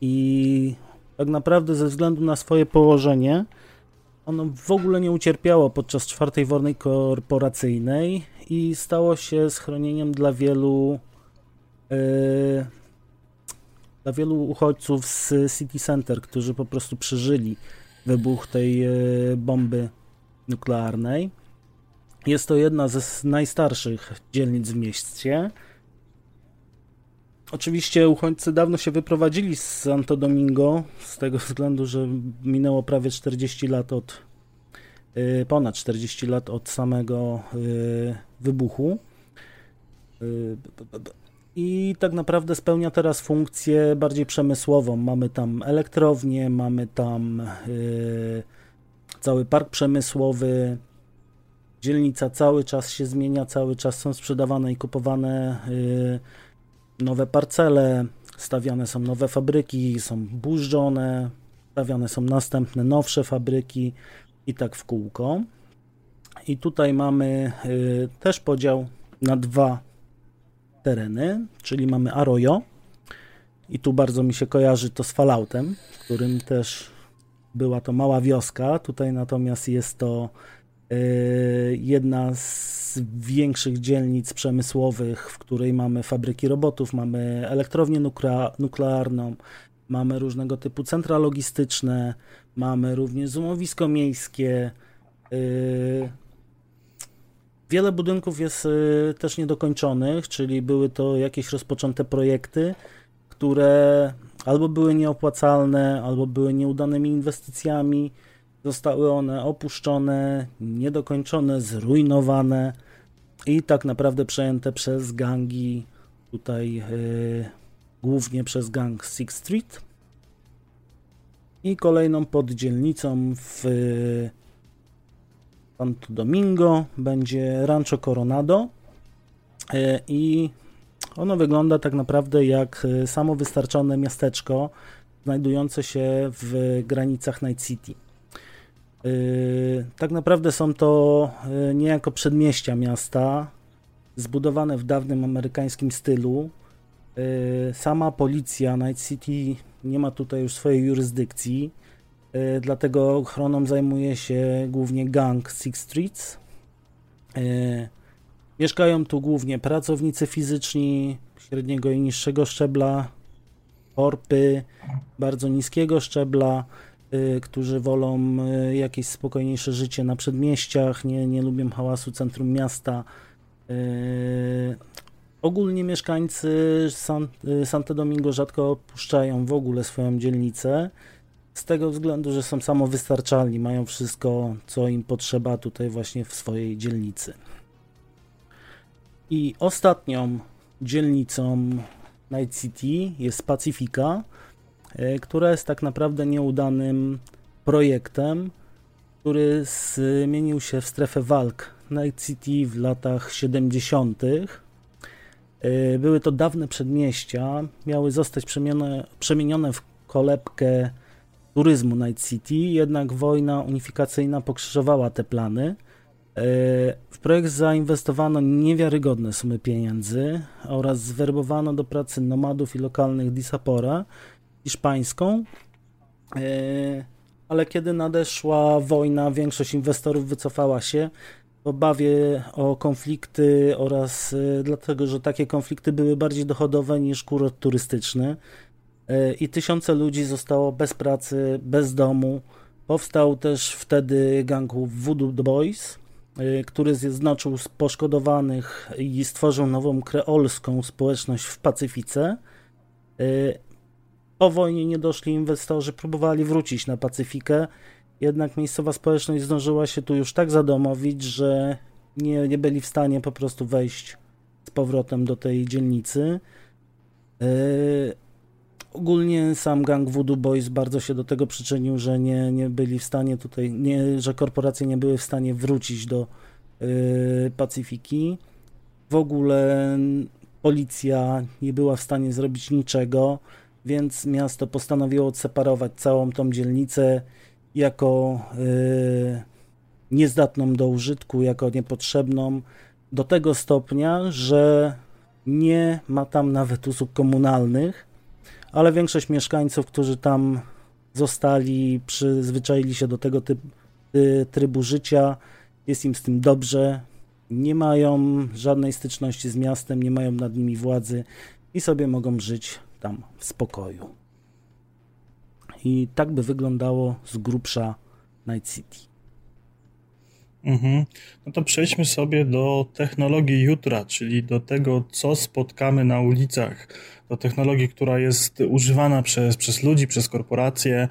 I tak naprawdę ze względu na swoje położenie ono w ogóle nie ucierpiało podczas czwartej wojny korporacyjnej i stało się schronieniem dla wielu yy, dla wielu uchodźców z City Center, którzy po prostu przeżyli wybuch tej yy, bomby nuklearnej. Jest to jedna z najstarszych dzielnic w mieście. Oczywiście uchodźcy dawno się wyprowadzili z Santo Domingo, z tego względu, że minęło prawie 40 lat od, y, ponad 40 lat od samego y, wybuchu. Y, I tak naprawdę spełnia teraz funkcję bardziej przemysłową. Mamy tam elektrownię, mamy tam cały park przemysłowy, Dzielnica cały czas się zmienia, cały czas są sprzedawane i kupowane nowe parcele, stawiane są nowe fabryki, są burzone, stawiane są następne, nowsze fabryki i tak w kółko. I tutaj mamy y, też podział na dwa tereny, czyli mamy Arroyo i tu bardzo mi się kojarzy to z Falloutem, w którym też była to mała wioska, tutaj natomiast jest to jedna z większych dzielnic przemysłowych, w której mamy fabryki robotów, mamy elektrownię nuklearną, mamy różnego typu centra logistyczne, mamy również zumowisko miejskie. Y, wiele budynków jest y, też niedokończonych, czyli były to jakieś rozpoczęte projekty, które albo były nieopłacalne, albo były nieudanymi inwestycjami Zostały one opuszczone, niedokończone, zrujnowane i tak naprawdę przejęte przez gangi tutaj głównie przez gang Six Street i kolejną poddzielnicą w Santo Domingo będzie Rancho Coronado i ono wygląda tak naprawdę jak samowystarczone miasteczko znajdujące się w granicach Night City. Yy, tak naprawdę są to yy, niejako przedmieścia miasta, zbudowane w dawnym amerykańskim stylu. Yy, sama policja Night City nie ma tutaj już swojej jurysdykcji, dlatego ochroną zajmuje się głównie gang Six Streets. Mieszkają tu głównie pracownicy fizyczni średniego i niższego szczebla, korpy bardzo niskiego szczebla, którzy wolą y, jakieś spokojniejsze życie na przedmieściach, nie, nie lubią hałasu centrum miasta. Y, ogólnie mieszkańcy San, Santo Domingo rzadko opuszczają w ogóle swoją dzielnicę, z tego względu, że są samowystarczalni, mają wszystko, co im potrzeba tutaj właśnie w swojej dzielnicy. I ostatnią dzielnicą Night City jest Pacyfika, E, która jest tak naprawdę nieudanym projektem, który zmienił się w strefę walk Night City w latach 70. E, były to dawne przedmieścia, miały zostać przemienione, przemienione w kolebkę turyzmu Night City, jednak wojna unifikacyjna pokrzyżowała te plany. E, w projekt zainwestowano niewiarygodne sumy pieniędzy oraz zwerbowano do pracy nomadów i lokalnych disapora, hiszpańską, e, ale kiedy nadeszła wojna, większość inwestorów wycofała się w obawie o konflikty oraz e, dlatego, że takie konflikty były bardziej dochodowe niż kurort turystyczny e, i tysiące ludzi zostało bez pracy, bez domu. Powstał też wtedy gang Voodoo Boys, który zjednoczył poszkodowanych i stworzył nową kreolską społeczność w Pacyfice. Po wojnie niedoszli inwestorzy próbowali wrócić na Pacyfikę, jednak miejscowa społeczność zdążyła się tu już tak zadomowić, że nie, nie byli w stanie po prostu wejść z powrotem do tej dzielnicy. Yy, ogólnie sam gang Voodoo Boys bardzo się do tego przyczynił, że nie, nie byli w stanie tutaj, nie, że korporacje nie były w stanie wrócić do yy, Pacyfiki. W ogóle policja nie była w stanie zrobić niczego więc miasto postanowiło odseparować całą tą dzielnicę jako yy, niezdatną do użytku, jako niepotrzebną, do tego stopnia, że nie ma tam nawet usług komunalnych, ale większość mieszkańców, którzy tam zostali, przyzwyczaili się do tego typu, y, trybu życia, jest im z tym dobrze, nie mają żadnej styczności z miastem, nie mają nad nimi władzy i sobie mogą żyć tam w spokoju. I tak by wyglądało z grubsza Night City. Mhm. No to przejdźmy sobie do technologii jutra, czyli do tego, co spotkamy na ulicach. Do technologii, która jest używana przez, przez ludzi, przez korporacje.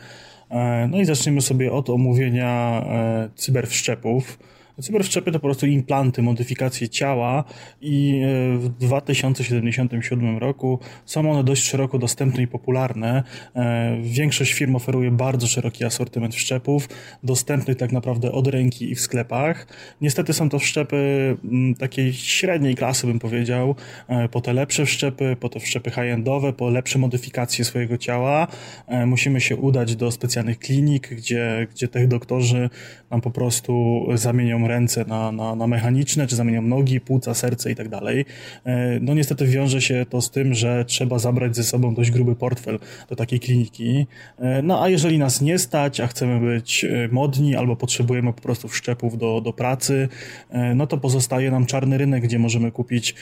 E, no i zacznijmy sobie od omówienia e, cyberwszczepów. Cyberwszczepy to po prostu implanty, modyfikacje ciała i e, w 2077 roku są one dość szeroko dostępne i popularne. E, większość firm oferuje bardzo szeroki asortyment wszczepów, dostępnych tak naprawdę od ręki i w sklepach. Niestety są to wszczepy mm, takiej średniej klasy, bym powiedział, e, po te lepsze wszczepy, po te wszczepy high-endowe, po lepsze modyfikacje swojego ciała. Musimy się udać do specjalnych klinik, gdzie, gdzie tych doktorzy nam po prostu zamienią ręce na, na, na mechaniczne, czy zamienią nogi, płuca, serce i tak dalej. E, no niestety wiąże się to z tym, że trzeba zabrać ze sobą dość gruby portfel do takiej kliniki. E, no a jeżeli nas nie stać, a chcemy być e, modni albo potrzebujemy po prostu wszczepów do, do pracy, no to pozostaje nam czarny rynek, gdzie możemy kupić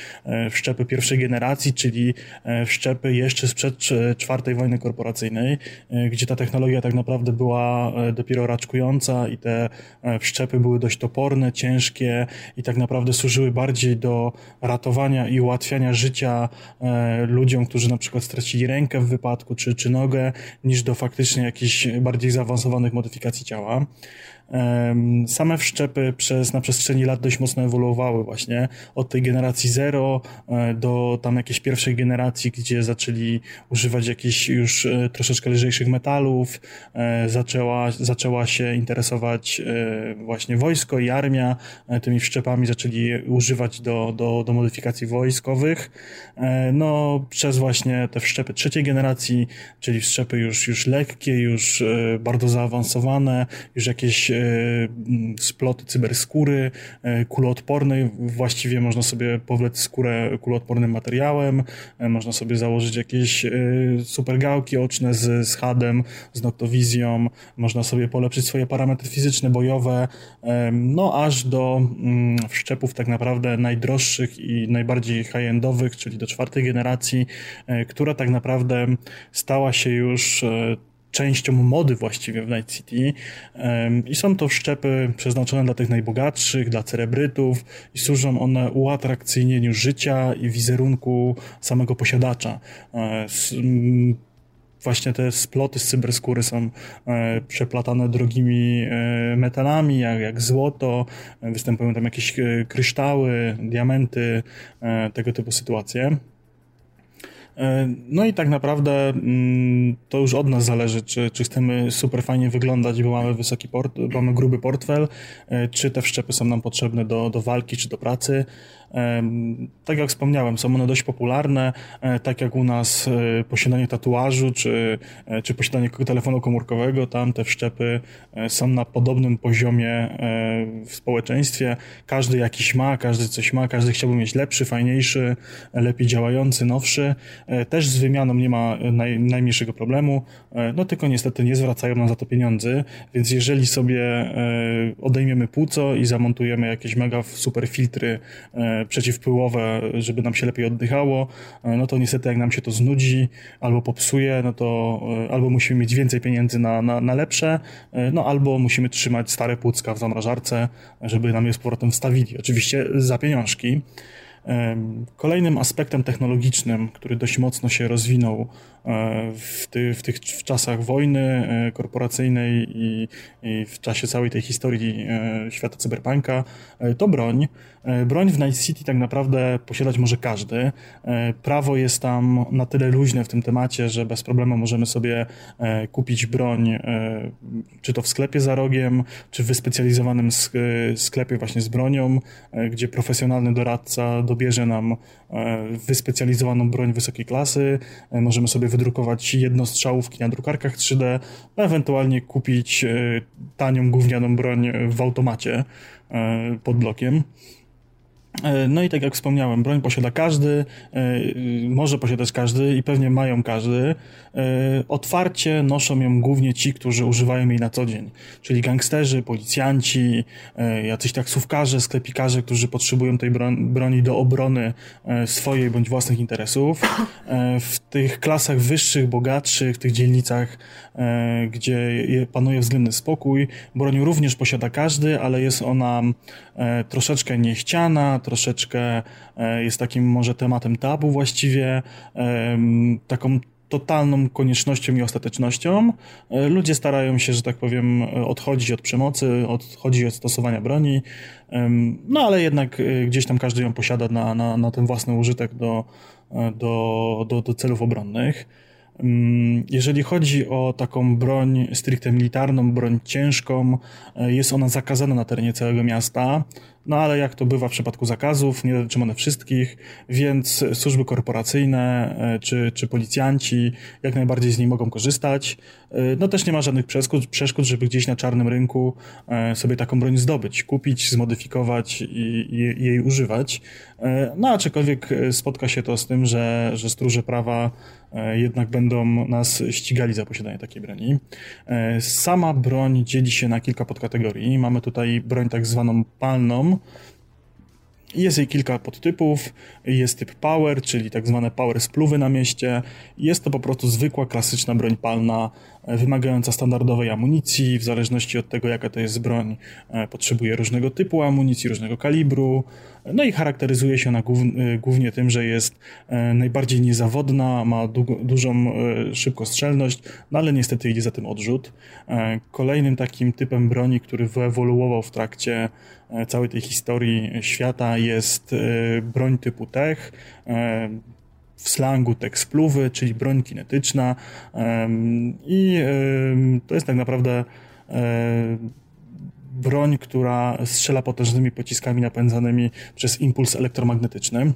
wszczepy pierwszej generacji, czyli wszczepy jeszcze sprzed czwartej wojny korporacyjnej, gdzie ta technologia tak naprawdę była dopiero raczkująca i te wszczepy były dość toporne, ciężkie i tak naprawdę służyły bardziej do ratowania i ułatwiania życia e, ludziom, którzy na przykład stracili rękę w wypadku czy, czy nogę, niż do faktycznie jakichś bardziej zaawansowanych modyfikacji ciała. Same wszczepy przez, na przestrzeni lat dość mocno ewoluowały właśnie. Od tej generacji zero e, do tam jakiejś pierwszej generacji, gdzie zaczęli używać jakichś już e, troszeczkę lżejszych metalów, e, zaczęła, zaczęła się interesować właśnie wojsko i armia, tymi wszczepami zaczęli używać do, do, do modyfikacji wojskowych. No, przez właśnie te wszczepy trzeciej generacji, czyli wszczepy już, już lekkie, już bardzo zaawansowane, już jakieś sploty cyberskóry, e, kuloodpornej, właściwie można sobie powlec skórę kuloodpornym materiałem, e, można sobie założyć jakieś super gałki oczne z, z HADem, z noktowizją, można sobie polepszyć swoje parametry fizyczne, bojowe, no aż do mm, wszczepów tak naprawdę najdroższych i najbardziej high-endowych, czyli do czwartej generacji, która tak naprawdę stała się już częścią mody właściwie w Night City i są to szczepy przeznaczone dla tych najbogatszych, dla celebrytów i służą one uatrakcyjnieniu życia i wizerunku samego posiadacza. E, właśnie te sploty z cyberskóry są e, przeplatane drogimi e, metalami, jak, jak złoto, występują tam jakieś kryształy, diamenty, tego typu sytuacje. E, no i tak naprawdę mm, to już od nas zależy, czy, czy chcemy super fajnie wyglądać, bo mamy wysoki port, mamy gruby portfel, e, czy te wszczepy są nam potrzebne do, do walki, czy do pracy. Tak jak wspomniałem, są one dość popularne, e, tak jak u nas e, posiadanie tatuażu czy, e, czy posiadanie telefonu komórkowego, tam te wszczepy są na podobnym poziomie w społeczeństwie. Każdy jakiś ma, każdy coś ma, każdy chciałby mieć lepszy, fajniejszy, lepiej działający, nowszy. Też z wymianą nie ma naj, najmniejszego problemu, no tylko niestety nie zwracają nam za to pieniędzy, więc jeżeli sobie odejmiemy płuco i zamontujemy jakieś mega super filtry przeciwpyłowe, żeby nam się lepiej oddychało, e, no to niestety jak nam się to znudzi albo popsuje, no to e, albo musimy mieć więcej pieniędzy na, na, na lepsze, e, no albo musimy trzymać stare płucka w zamrażarce, żeby nam je z powrotem wstawili. Oczywiście za pieniążki. Kolejnym aspektem technologicznym, który dość mocno się rozwinął w, ty, w tych w czasach wojny korporacyjnej i, i, w czasie całej tej historii świata cyberpunka, to broń. E, broń w Night City tak naprawdę posiadać może każdy. E, prawo jest tam na tyle luźne w tym temacie, że bez problemu możemy sobie e, kupić broń, czy to w sklepie za rogiem, czy w wyspecjalizowanym sklepie właśnie z bronią, gdzie profesjonalny doradca dobierze nam wyspecjalizowaną broń wysokiej klasy. Możemy sobie wydrukować jednostrzałówki na drukarkach 3D, a ewentualnie kupić tanią gównianą broń w automacie pod blokiem. E, no i tak jak wspomniałem, broń posiada każdy, e, może posiadać każdy i pewnie mają każdy. E, otwarcie noszą ją głównie ci, którzy używają jej na co dzień, czyli gangsterzy, policjanci, jacyś taksówkarze, sklepikarze, którzy potrzebują tej broni do obrony swojej bądź własnych interesów. W tych klasach wyższych, bogatszych, w tych dzielnicach, gdzie panuje względny spokój, broń również posiada każdy, ale jest ona troszeczkę niechciana, troszeczkę e, jest takim może tematem tabu właściwie, taką totalną koniecznością i ostatecznością. E, ludzie starają się, że tak powiem, odchodzić od przemocy, odchodzić od stosowania broni, no ale jednak e, gdzieś tam każdy ją posiada na, na, na ten własny użytek do, do, do, do celów obronnych. Jeżeli chodzi o taką broń stricte militarną, broń ciężką, jest ona zakazana na terenie całego miasta. No ale jak to bywa w przypadku zakazów, nie dotyczą one wszystkich, więc służby korporacyjne e, czy, czy policjanci jak najbardziej z niej mogą korzystać. E, no też nie ma żadnych przeszkód, przeszkód żeby gdzieś na czarnym rynku e, sobie taką broń zdobyć, kupić, zmodyfikować i, i, i jej używać. No aczkolwiek spotka się to z tym, że, że stróże prawa jednak będą nas ścigali za posiadanie takiej broni. Sama broń dzieli się na kilka podkategorii. Mamy tutaj broń tak zwaną palną, jest jej kilka podtypów. Jest typ power, czyli tak zwane power spluwy na mieście. Jest to po prostu zwykła, klasyczna broń palna, wymagająca standardowej amunicji, w zależności od tego, jaka to jest broń, potrzebuje różnego typu amunicji, różnego kalibru, no i charakteryzuje się ona głównie tym, że jest najbardziej niezawodna, ma dużą szybkostrzelność, no ale niestety idzie za tym odrzut. Kolejnym takim typem broni, który wyewoluował w trakcie całej tej historii świata jest broń typu tech, w slangu tekspluwy, czyli broń kinetyczna i to jest tak naprawdę broń, która strzela potężnymi pociskami napędzanymi przez impuls elektromagnetyczny.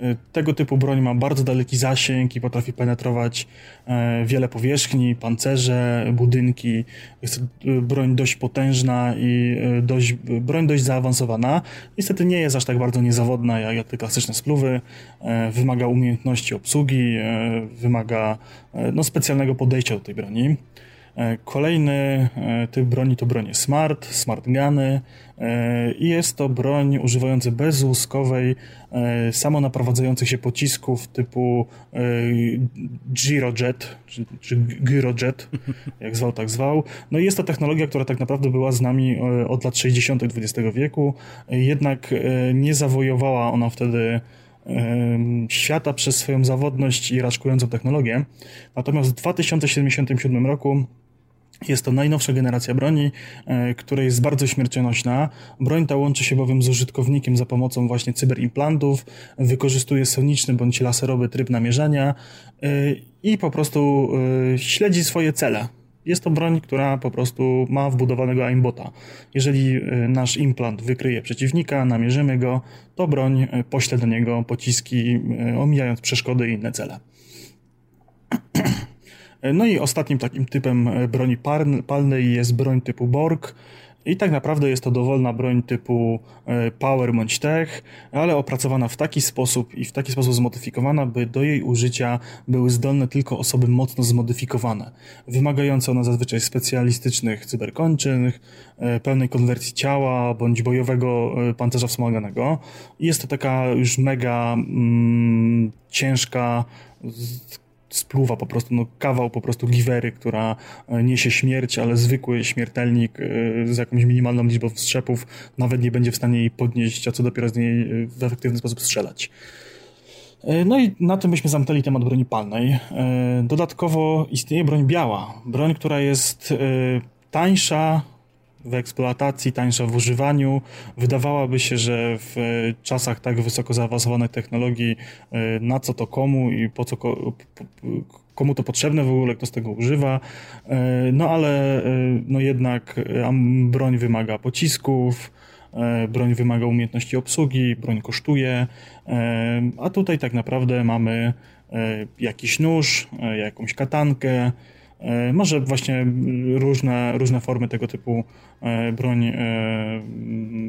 E, tego typu broń ma bardzo daleki zasięg i potrafi penetrować e, wiele powierzchni, pancerze, budynki. Jest e, broń dość potężna i dość, broń dość zaawansowana. Niestety nie jest aż tak bardzo niezawodna jak, te klasyczne spluwy. Wymaga umiejętności obsługi, wymaga no, specjalnego podejścia do tej broni. E, kolejny e, typ broni to bronie smart, smart guny e, i jest to broń używająca bezłuskowej, samonaprowadzających się pocisków typu Girojet, czy, czy Gyrojet, jak zwał, tak zwał. No i jest to technologia, która tak naprawdę była z nami od lat 60. XX wieku, jednak nie zawojowała ona wtedy świata przez swoją zawodność i raczkującą technologię. Natomiast w 2077 roku jest to najnowsza generacja broni, e, która jest bardzo śmiercionośna. Broń ta łączy się bowiem z użytkownikiem za pomocą właśnie cyberimplantów, wykorzystuje soniczny bądź laserowy tryb namierzania e, i po prostu e, śledzi swoje cele. Jest to broń, która po prostu ma wbudowanego aimbota. Jeżeli nasz implant wykryje przeciwnika, namierzymy go, to broń pośle do niego pociski, omijając przeszkody i inne cele. No i ostatnim takim typem e, broni palnej jest broń typu Borg. I tak naprawdę jest to dowolna broń typu e, Power bądź Tech, ale opracowana w taki sposób i w taki sposób zmodyfikowana, by do jej użycia były zdolne tylko osoby mocno zmodyfikowane, wymagające one zazwyczaj specjalistycznych cyberkończyn, e, pełnej konwersji ciała bądź bojowego pancerza wspomaganego. Jest to taka już mega mm, ciężka, spluwa po prostu, no kawał po prostu giwery, która e, niesie śmierć, ale zwykły śmiertelnik e, z jakąś minimalną liczbą strzepów nawet nie będzie w stanie jej podnieść, a co dopiero z niej e, w efektywny sposób strzelać. No i na tym byśmy zamknęli temat broni palnej. Dodatkowo istnieje broń biała. Broń, która jest tańsza, w eksploatacji, tańsza w używaniu. Wydawałoby się, że w czasach tak wysoko zaawansowanej technologii, e, na co to komu i po co komu to potrzebne w ogóle, kto z tego używa. E, no ale e, no jednak broń wymaga pocisków, broń wymaga umiejętności obsługi, broń kosztuje, a tutaj tak naprawdę mamy jakiś nóż, jakąś katankę, E, może właśnie różne, różne formy tego typu e, broń e,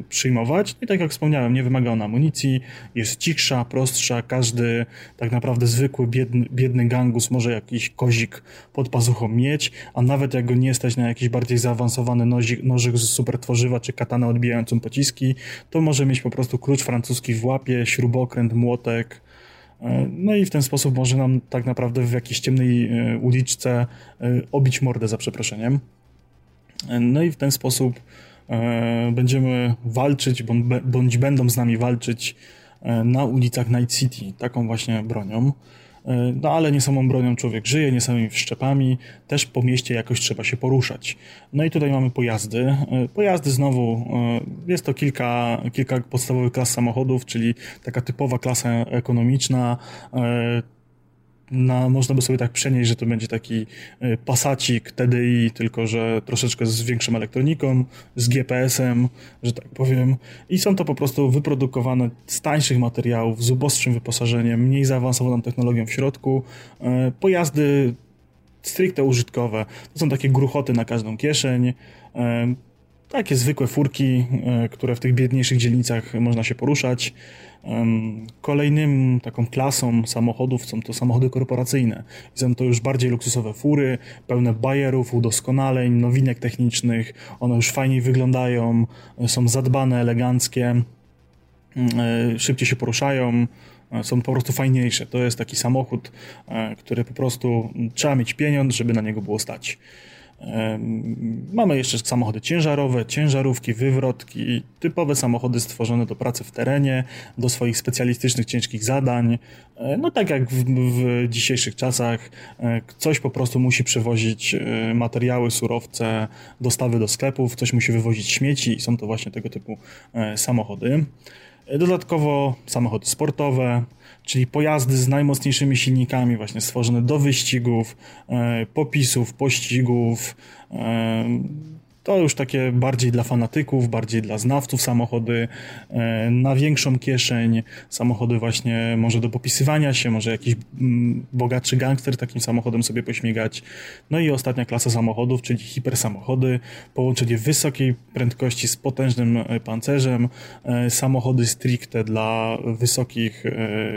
przyjmować. I tak jak wspomniałem, nie wymaga ona amunicji, jest cichsza, prostsza, każdy tak naprawdę zwykły, biedny, biedny gangus może jakiś kozik pod pazuchą mieć, a nawet jak go nie stać na jakiś bardziej zaawansowany nożyk, nożyk z super tworzywa czy katanę odbijającą pociski, to może mieć po prostu klucz francuski w łapie, śrubokręt, młotek, E, no i w ten sposób może nam tak naprawdę w jakiejś ciemnej e, uliczce e, obić mordę za przeproszeniem. No i w ten sposób będziemy walczyć, bądź będą z nami walczyć na ulicach Night City taką właśnie bronią. E, no ale nie samą bronią człowiek żyje, nie samymi wszczepami, też po mieście jakoś trzeba się poruszać. No i tutaj mamy pojazdy. E, pojazdy znowu, e, jest to kilka, kilka podstawowych klas samochodów, czyli taka typowa klasa ekonomiczna, na, można by sobie tak przenieść, że to będzie taki y, pasacik TDI, tylko że troszeczkę z większą elektroniką, z GPS-em, że tak powiem. I są to po prostu wyprodukowane z tańszych materiałów, z ubostszym wyposażeniem, mniej zaawansowaną technologią w środku. Y, pojazdy stricte użytkowe. To są takie gruchoty na każdą kieszeń. Takie zwykłe furki, które w tych biedniejszych dzielnicach można się poruszać. Kolejnym taką klasą samochodów są to samochody korporacyjne. Są to już bardziej luksusowe fury, pełne bajerów, udoskonaleń, nowinek technicznych. One już fajniej wyglądają, są zadbane, eleganckie, e, szybciej się poruszają. są po prostu fajniejsze. To jest taki samochód, który po prostu trzeba mieć pieniądz, żeby na niego było stać. Mamy jeszcze samochody ciężarowe, ciężarówki, wywrotki, typowe samochody stworzone do pracy w terenie, do swoich specjalistycznych, ciężkich zadań. E, no tak jak w, w dzisiejszych czasach, e, coś po prostu musi przewozić e, materiały, surowce, dostawy do sklepów, coś musi wywozić śmieci i są to właśnie tego typu samochody. Dodatkowo samochody sportowe, czyli pojazdy z najmocniejszymi silnikami, właśnie stworzone do wyścigów, e, popisów, pościgów, e, to już takie bardziej dla fanatyków, bardziej dla znawców samochody, e, na większą kieszeń, samochody właśnie może do popisywania się, może jakiś mm, bogatszy gangster takim samochodem sobie pośmigać. No i ostatnia klasa samochodów, czyli hipersamochody, połączenie wysokiej prędkości z potężnym e, pancerzem, e, samochody stricte dla wysokich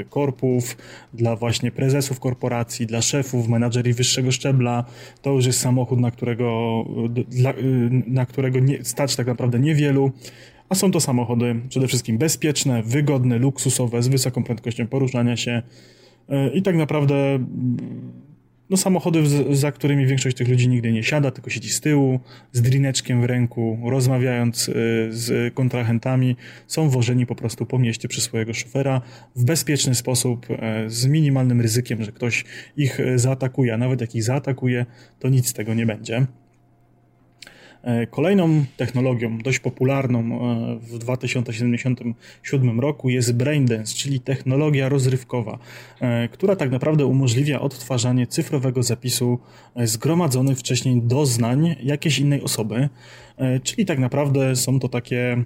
korpów, dla właśnie prezesów korporacji, dla szefów, menadżeri wyższego szczebla. To już jest samochód, na którego dla, na którego nie, stać tak naprawdę niewielu, a są to samochody przede wszystkim bezpieczne, wygodne, luksusowe, z wysoką prędkością poruszania się e, i tak naprawdę mm, no, samochody, za którymi większość tych ludzi nigdy nie siada, tylko siedzi z tyłu, z drineczkiem w ręku, rozmawiając e, z kontrahentami, są wożeni po prostu po mieście przez swojego szofera w bezpieczny sposób, e, z minimalnym ryzykiem, że ktoś ich zaatakuje, a nawet jak ich zaatakuje, to nic z tego nie będzie. E, kolejną technologią dość popularną e, w 2077 roku jest Braindance, czyli technologia rozrywkowa, e, która tak naprawdę umożliwia odtwarzanie cyfrowego zapisu zgromadzonych wcześniej doznań jakiejś innej osoby. Czyli tak naprawdę są to takie,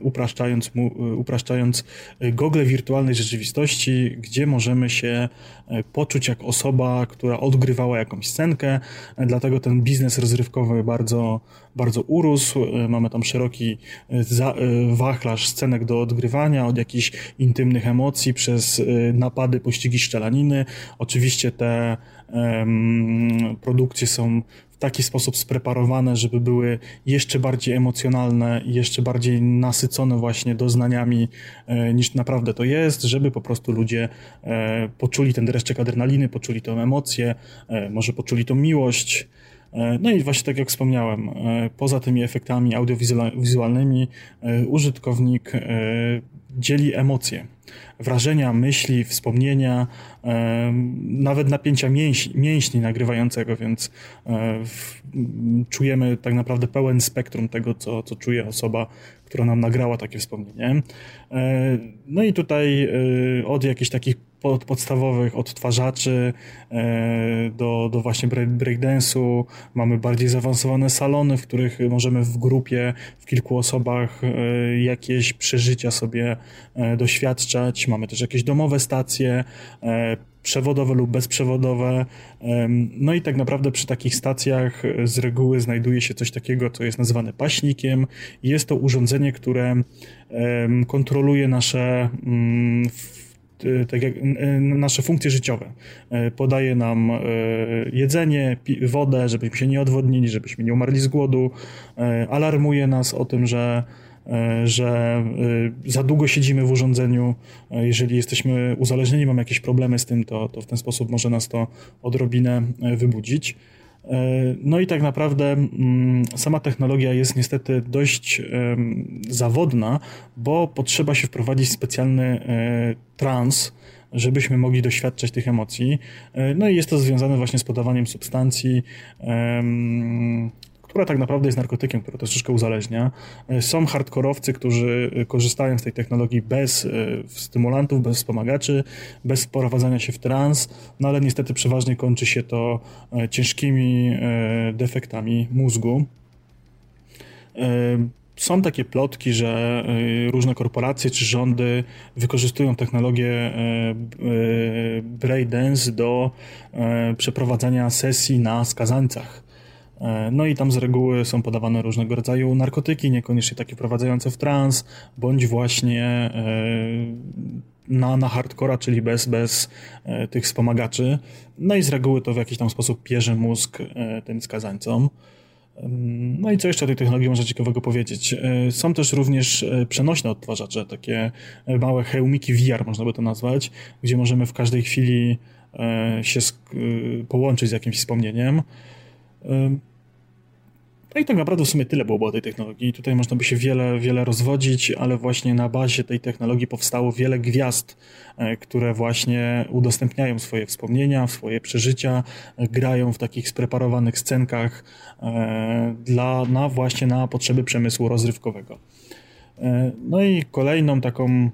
upraszczając, upraszczając gogle wirtualnej rzeczywistości, gdzie możemy się poczuć jak osoba, która odgrywała jakąś scenkę. Dlatego ten biznes rozrywkowy bardzo bardzo urósł. E, mamy tam szeroki e, e, wachlarz scenek do odgrywania, od jakichś intymnych emocji przez napady, pościgi, szczelaniny. Oczywiście te um, produkcje są w taki sposób spreparowane, żeby były jeszcze bardziej emocjonalne jeszcze bardziej nasycone właśnie doznaniami niż naprawdę to jest, żeby po prostu ludzie poczuli ten dreszczek adrenaliny, poczuli tę emocję, może poczuli tą miłość, E, no i właśnie tak jak wspomniałem, e, poza tymi efektami audiowizualnymi e, użytkownik dzieli emocje, wrażenia, myśli, wspomnienia, nawet napięcia mięśni, mięśni nagrywającego, więc czujemy tak naprawdę pełen spektrum tego, co, co czuje osoba, która nam nagrała takie wspomnienie. No i tutaj od jakichś takich od podstawowych odtwarzaczy e, do, do właśnie breakdance'u. Mamy bardziej zaawansowane salony, w których możemy w grupie, w kilku osobach e, jakieś przeżycia sobie e, doświadczać. Mamy też jakieś domowe stacje, przewodowe lub bezprzewodowe. No i tak naprawdę przy takich stacjach z reguły znajduje się coś takiego, co jest nazywane paśnikiem. Jest to urządzenie, które kontroluje nasze mm, tak jak nasze funkcje życiowe. Y, podaje nam jedzenie, wodę, żebyśmy się nie odwodnili, żebyśmy nie umarli z głodu. Alarmuje nas o tym, że że za długo siedzimy w urządzeniu, jeżeli jesteśmy uzależnieni, mamy jakieś problemy z tym, to, to w ten sposób może nas to odrobinę wybudzić. E, no i tak naprawdę mm, sama technologia jest niestety dość zawodna, bo potrzeba się wprowadzić specjalny e, trans, żebyśmy mogli doświadczać tych emocji. E, no i jest to związane właśnie z podawaniem substancji która tak naprawdę jest narkotykiem, która troszeczkę uzależnia. E, są hardkorowcy, którzy e, korzystają z tej technologii bez e, stymulantów, bez wspomagaczy, bez wprowadzania się w trans, no ale niestety przeważnie kończy się to ciężkimi defektami mózgu. Są takie plotki, że różne korporacje czy rządy wykorzystują technologię Braindance do przeprowadzania sesji na skazańcach. E, no i tam z reguły są podawane różnego rodzaju narkotyki, niekoniecznie takie wprowadzające w trans, bądź właśnie e, na, na hardcora, czyli bez, bez e, tych wspomagaczy. No i z reguły to w jakiś tam sposób pierze mózg tym skazańcom. No i co jeszcze o tej technologii można ciekawego powiedzieć? Są też również przenośne odtwarzacze, takie małe hełmiki VR, można by to nazwać, gdzie możemy w każdej chwili się połączyć z jakimś wspomnieniem. No i tak naprawdę w sumie tyle było o tej technologii. Tutaj można by się wiele, wiele rozwodzić, ale właśnie na bazie tej technologii powstało wiele gwiazd, e, które właśnie udostępniają swoje wspomnienia, swoje przeżycia, e, grają w takich spreparowanych scenkach e, dla, na właśnie na potrzeby przemysłu rozrywkowego. No i kolejną taką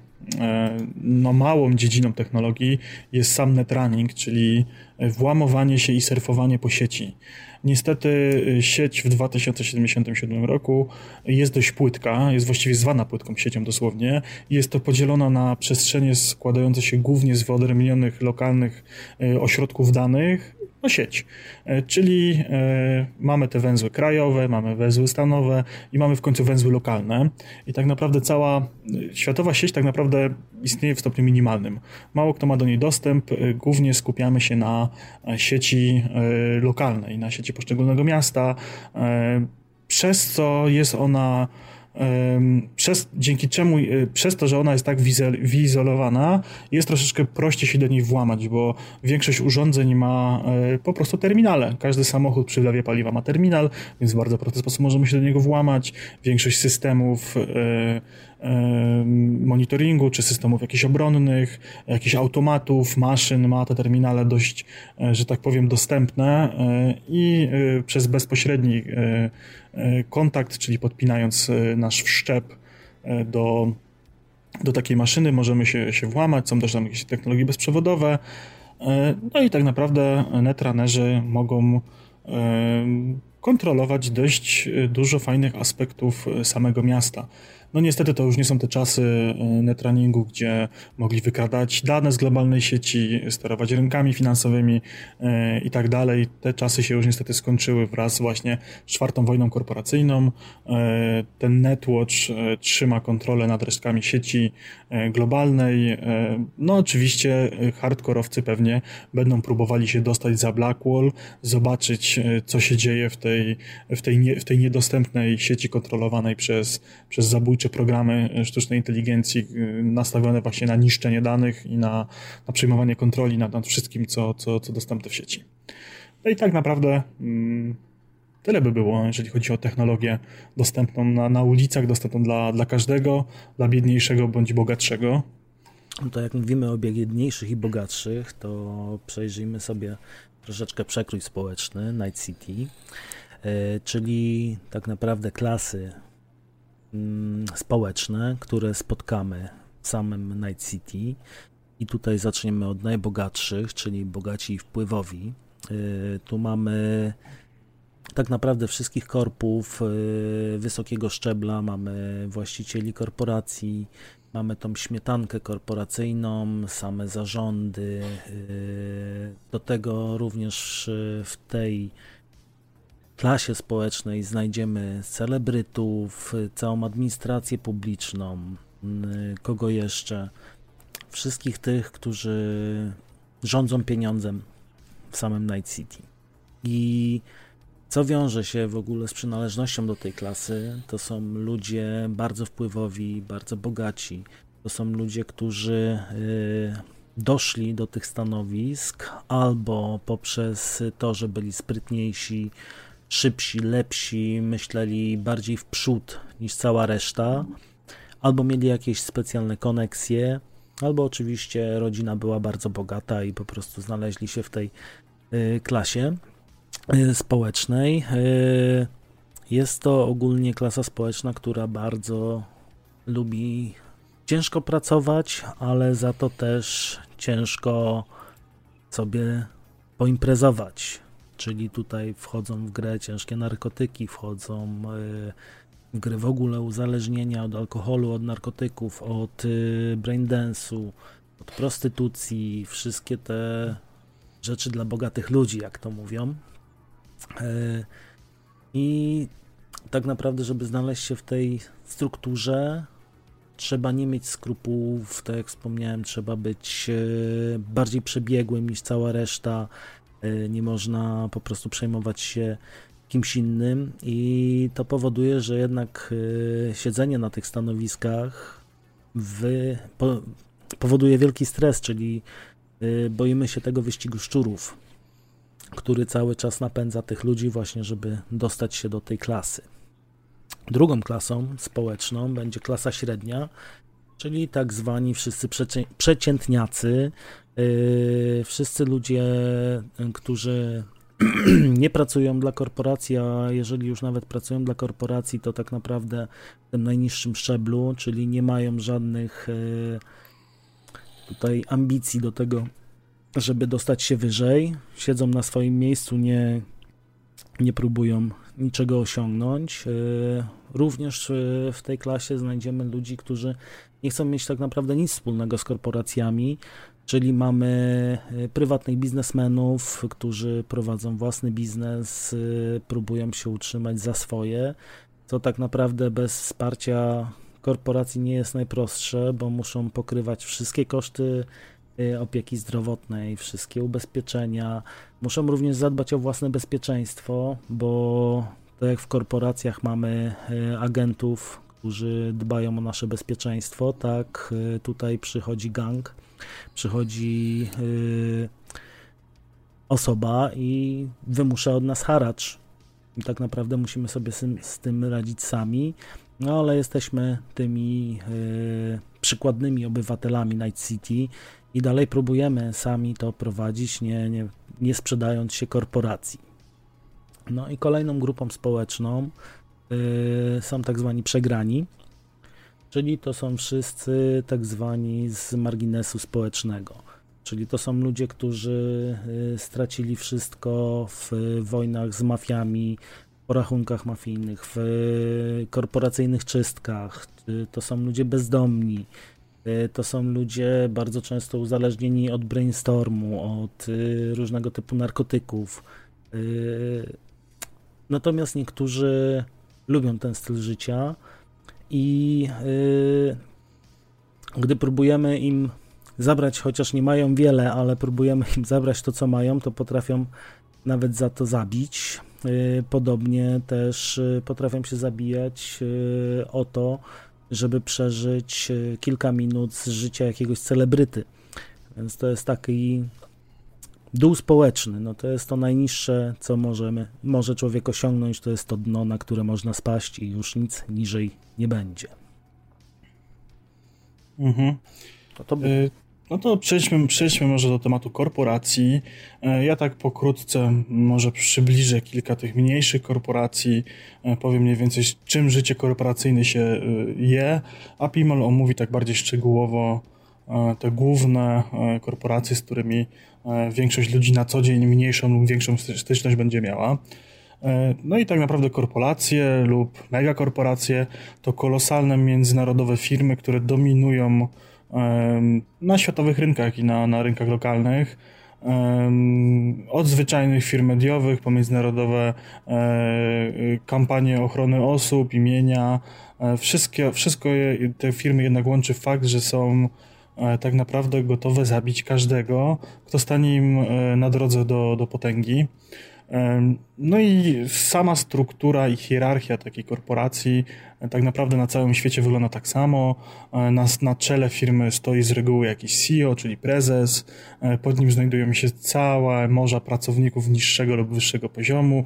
no, małą dziedziną technologii jest sam netrunning, czyli włamowanie się i surfowanie po sieci. Niestety y, sieć w 2077 roku jest dość płytka, jest właściwie zwana płytką siecią dosłownie. Jest to podzielona na przestrzenie składające się głównie z wyodrębnionych lokalnych y, ośrodków danych, no sieć. E, czyli e, mamy te węzły krajowe, mamy węzły stanowe i mamy w końcu węzły lokalne. I tak naprawdę cała e, światowa sieć tak naprawdę istnieje w stopniu minimalnym. Mało kto ma do niej dostęp, głównie skupiamy się na sieci lokalnej, na sieci poszczególnego miasta, przez co jest ona przez, dzięki czemu, e, przez to, że ona jest tak wyizolowana, jest troszeczkę prościej się do niej włamać, bo większość urządzeń ma e, po prostu terminale. Każdy samochód przy wlewie paliwa ma terminal, więc w bardzo prosty sposób możemy się do niego włamać. Większość systemów e, monitoringu, czy systemów jakichś obronnych, jakichś automatów, maszyn ma te terminale dość, że tak powiem, dostępne i przez bezpośredni kontakt, czyli podpinając nasz wszczep do, do takiej maszyny, możemy się, się włamać, są też tam jakieś technologie bezprzewodowe, no i tak naprawdę netranerzy mogą kontrolować dość dużo fajnych aspektów samego miasta. No niestety to już nie są te czasy e, netrunningu, gdzie mogli wykradać dane z globalnej sieci, sterować rynkami finansowymi e, i tak dalej. Te czasy się już niestety skończyły wraz właśnie z czwartą wojną korporacyjną. E, ten Netwatch trzyma kontrolę nad resztkami sieci globalnej. No oczywiście hardkorowcy pewnie będą próbowali się dostać za Blackwall, zobaczyć co się dzieje w tej, w tej, nie, w tej niedostępnej sieci kontrolowanej przez, przez zabójców czy programy sztucznej inteligencji y, nastawione właśnie na niszczenie danych i na, na przejmowanie kontroli nad, nad wszystkim, co, co, co dostępne w sieci. No i tak naprawdę mm, tyle by było, jeżeli chodzi o technologię dostępną na, na ulicach, dostępną dla, dla każdego, dla biedniejszego bądź bogatszego. No to jak mówimy o biedniejszych i bogatszych, to przejrzyjmy sobie troszeczkę przekrój społeczny Night City, y, czyli tak naprawdę klasy społeczne, które spotkamy w samym Night City. I tutaj zaczniemy od najbogatszych, czyli bogaci i wpływowi. Y, tu mamy tak naprawdę wszystkich korpów y, wysokiego szczebla, mamy właścicieli korporacji, mamy tą śmietankę korporacyjną, same zarządy. Y, do tego również w tej klasie społecznej znajdziemy celebrytów, całą administrację publiczną, kogo jeszcze? Wszystkich tych, którzy rządzą pieniądzem w samym Night City. I co wiąże się w ogóle z przynależnością do tej klasy? To są ludzie bardzo wpływowi, bardzo bogaci. To są ludzie, którzy y, doszli do tych stanowisk albo poprzez to, że byli sprytniejsi, szybsi, lepsi, myśleli bardziej w przód niż cała reszta, albo mieli jakieś specjalne koneksje, albo oczywiście rodzina była bardzo bogata i po prostu znaleźli się w tej y, klasie y, społecznej. Y, jest to ogólnie klasa społeczna, która bardzo lubi ciężko pracować, ale za to też ciężko sobie poimprezować czyli tutaj wchodzą w grę ciężkie narkotyki, wchodzą e, w grę w ogóle uzależnienia od alkoholu, od narkotyków, od e, braindance'u, od prostytucji, wszystkie te rzeczy dla bogatych ludzi, jak to mówią. E, I tak naprawdę, żeby znaleźć się w tej strukturze, trzeba nie mieć skrupułów, tak jak wspomniałem, trzeba być bardziej przebiegłym niż cała reszta, nie można po prostu przejmować się kimś innym i to powoduje, że jednak siedzenie na tych stanowiskach po, powoduje wielki stres, czyli boimy się tego wyścigu szczurów, który cały czas napędza tych ludzi właśnie, żeby dostać się do tej klasy. Drugą klasą społeczną będzie klasa średnia, czyli tak zwani wszyscy przeciętniacy, wszyscy ludzie, którzy nie pracują dla korporacji, a jeżeli już nawet pracują dla korporacji, to tak naprawdę w tym najniższym szczeblu, czyli nie mają żadnych yy, tutaj ambicji do tego, żeby dostać się wyżej. Siedzą na swoim miejscu, nie, nie próbują niczego osiągnąć. Yy, również yy, w tej klasie znajdziemy ludzi, którzy nie chcą mieć tak naprawdę nic wspólnego z korporacjami, czyli mamy yy, prywatnych biznesmenów, którzy prowadzą własny biznes, próbują się utrzymać za swoje, co tak naprawdę bez wsparcia korporacji nie jest najprostsze, bo muszą pokrywać wszystkie koszty opieki zdrowotnej, wszystkie ubezpieczenia. Muszą również zadbać o własne bezpieczeństwo, bo tak jak w korporacjach mamy e, agentów, którzy dbają o nasze bezpieczeństwo, tak e, tutaj przychodzi gang, przychodzi e, osoba i wymusza od nas haracz. I tak naprawdę musimy sobie z tym radzić sami, no ale jesteśmy tymi przykładnymi obywatelami Night City i dalej próbujemy sami to prowadzić, nie, nie, nie sprzedając się korporacji. No i kolejną grupą społeczną yy, są tak zwani przegrani, czyli to są wszyscy tak zwani z marginesu społecznego. Czyli to są ludzie, którzy yy, stracili wszystko w wojnach z mafiami, po rachunkach mafijnych, w korporacyjnych czystkach. Yy, to są ludzie bezdomni, Y, to są ludzie bardzo często uzależnieni od brainstormu, od y, różnego typu narkotyków. Y, natomiast niektórzy lubią ten styl życia i gdy próbujemy im zabrać, chociaż nie mają wiele, ale próbujemy im zabrać to, co mają, to potrafią nawet za to zabić. Podobnie też potrafią się zabijać o to, żeby przeżyć e, kilka minut z życia jakiegoś celebryty. Więc to jest taki dół społeczny. No to jest to najniższe, co możemy, może człowiek osiągnąć, to jest to dno, na które można spaść i już nic niżej nie będzie. Mhm. To, to by... Y no to przejdźmy, przejdźmy może do tematu korporacji. E, ja tak pokrótce może przybliżę kilka tych mniejszych korporacji, e, powiem mniej więcej czym życie korporacyjne się je, a Pimol omówi tak bardziej szczegółowo te główne korporacje, z którymi większość ludzi na co dzień mniejszą lub większą styczność będzie miała. No i tak naprawdę korporacje lub megakorporacje to kolosalne międzynarodowe firmy, które dominują na światowych rynkach i na, na rynkach lokalnych. Od zwyczajnych firm mediowych po międzynarodowe e, kampanie ochrony osób, imienia, e, wszystkie, wszystko te firmy jednak łączy fakt, że są e, tak naprawdę gotowe zabić każdego, kto stanie im na drodze do, do potęgi. No i sama struktura i hierarchia takiej korporacji e, tak naprawdę na całym świecie wygląda tak samo. E, na, na czele firmy stoi z reguły jakiś CEO, czyli prezes. E, pod nim znajdują się całe morza pracowników niższego lub wyższego poziomu.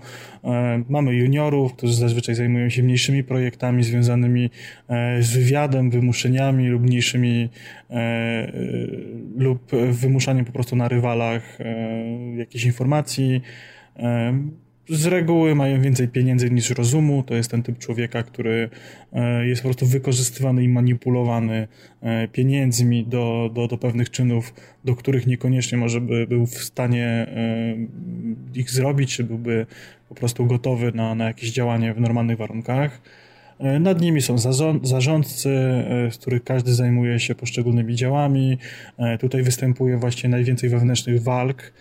Mamy juniorów, którzy zazwyczaj zajmują się mniejszymi projektami związanymi z wywiadem, wymuszeniami lub mniejszymi lub wymuszaniem po prostu na rywalach jakichś informacji. Z reguły mają więcej pieniędzy niż rozumu. To jest ten typ człowieka, który e, jest po prostu wykorzystywany i manipulowany e, pieniędzmi do, do, do pewnych czynów, do których niekoniecznie może by był w stanie ich zrobić, czy byłby po prostu gotowy na, na jakieś działanie w normalnych warunkach. E, nad nimi są zarządcy, e, z których każdy zajmuje się poszczególnymi działami. E, tutaj występuje właśnie najwięcej wewnętrznych walk,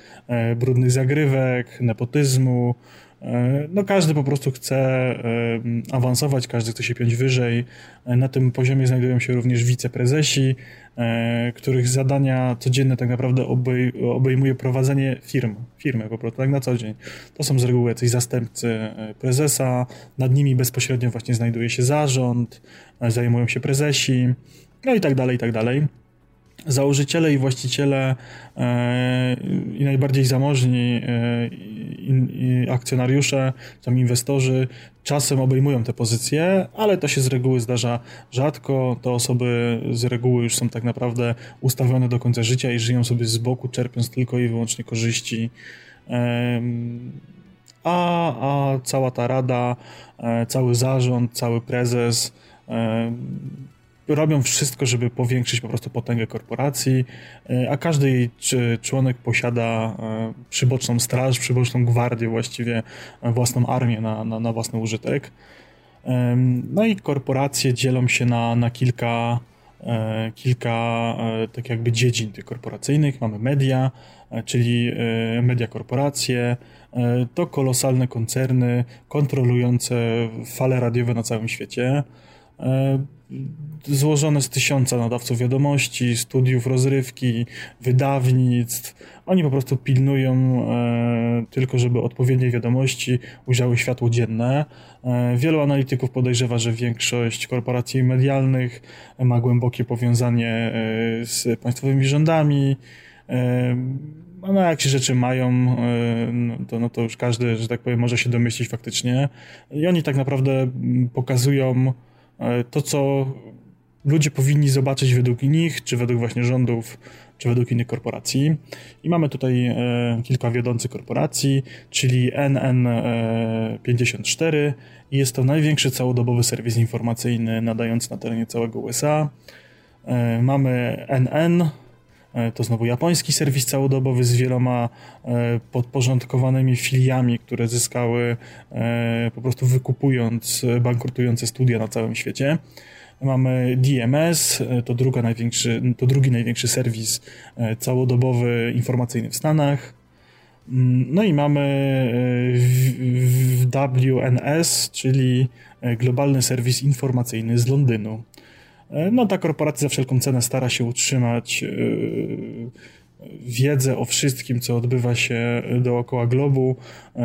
brudnych zagrywek, nepotyzmu, no każdy po prostu chce awansować, każdy chce się piąć wyżej. Na tym poziomie znajdują się również wiceprezesi, których zadania codzienne tak naprawdę obej, obejmuje prowadzenie firm, firmy po prostu tak na co dzień. To są z reguły jacyś zastępcy prezesa, nad nimi bezpośrednio właśnie znajduje się zarząd, zajmują się prezesi, no i tak dalej, i tak dalej założyciele i właściciele e, i najbardziej zamożni e, akcjonariusze, tam inwestorzy czasem obejmują te pozycje, ale to się z reguły zdarza rzadko. Te osoby z reguły już są tak naprawdę ustawione do końca życia i żyją sobie z boku, czerpiąc tylko i wyłącznie korzyści. A, a cała ta rada, e, cały zarząd, cały prezes robią wszystko, żeby powiększyć po prostu potęgę korporacji, e, a każdy członek posiada e, przyboczną straż, przyboczną gwardię, właściwie e, własną armię na, na, na własny użytek. No i korporacje dzielą się na, na kilka, kilka tak jakby dziedzin tych korporacyjnych. Mamy media, czyli media korporacje, to kolosalne koncerny kontrolujące fale radiowe na całym świecie złożone z tysiąca nadawców wiadomości, studiów rozrywki, wydawnictw. Oni po prostu pilnują e, tylko, żeby odpowiednie wiadomości ujrzały światło dzienne. E, wielu analityków podejrzewa, że większość korporacji medialnych ma głębokie powiązanie e, z państwowymi rządami. E, no, jak się rzeczy mają, e, no to, no to już każdy, że tak powiem, może się domyślić faktycznie. I oni tak naprawdę pokazują e, to, co ludzie powinni zobaczyć według nich, czy według właśnie rządów, czy według innych korporacji. I mamy tutaj e, kilka wiodących korporacji, czyli NN54 e, i jest to największy całodobowy serwis informacyjny nadający na terenie całego USA. E, mamy NN, e, to znowu japoński serwis całodobowy z wieloma e, podporządkowanymi filiami, które zyskały e, po prostu wykupując bankrutujące studia na całym świecie. Mamy DMS, e, to, druga największy, to drugi największy serwis e, całodobowy informacyjny w Stanach. Mm, no i mamy e, WNS, czyli globalny serwis informacyjny z Londynu. No ta korporacja za wszelką cenę stara się utrzymać wiedzę o wszystkim, co odbywa się dookoła globu.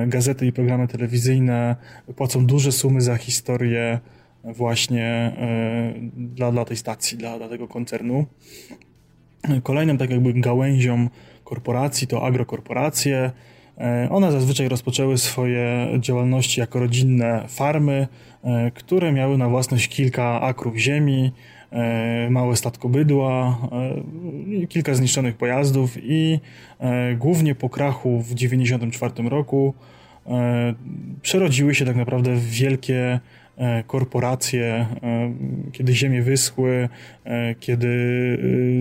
Gazety i programy telewizyjne płacą duże sumy za historię właśnie e, dla, dla tej stacji, dla, dla tego koncernu. Kolejnym tak jakby gałęzią korporacji to agrokorporacje. E, one zazwyczaj rozpoczęły swoje działalności jako rodzinne farmy, e, które miały na własność kilka akrów ziemi, małe statko bydła, kilka zniszczonych pojazdów i głównie po krachu w 1994 roku przerodziły się tak naprawdę w wielkie E, korporacje, e, kiedy ziemie wyschły, e, kiedy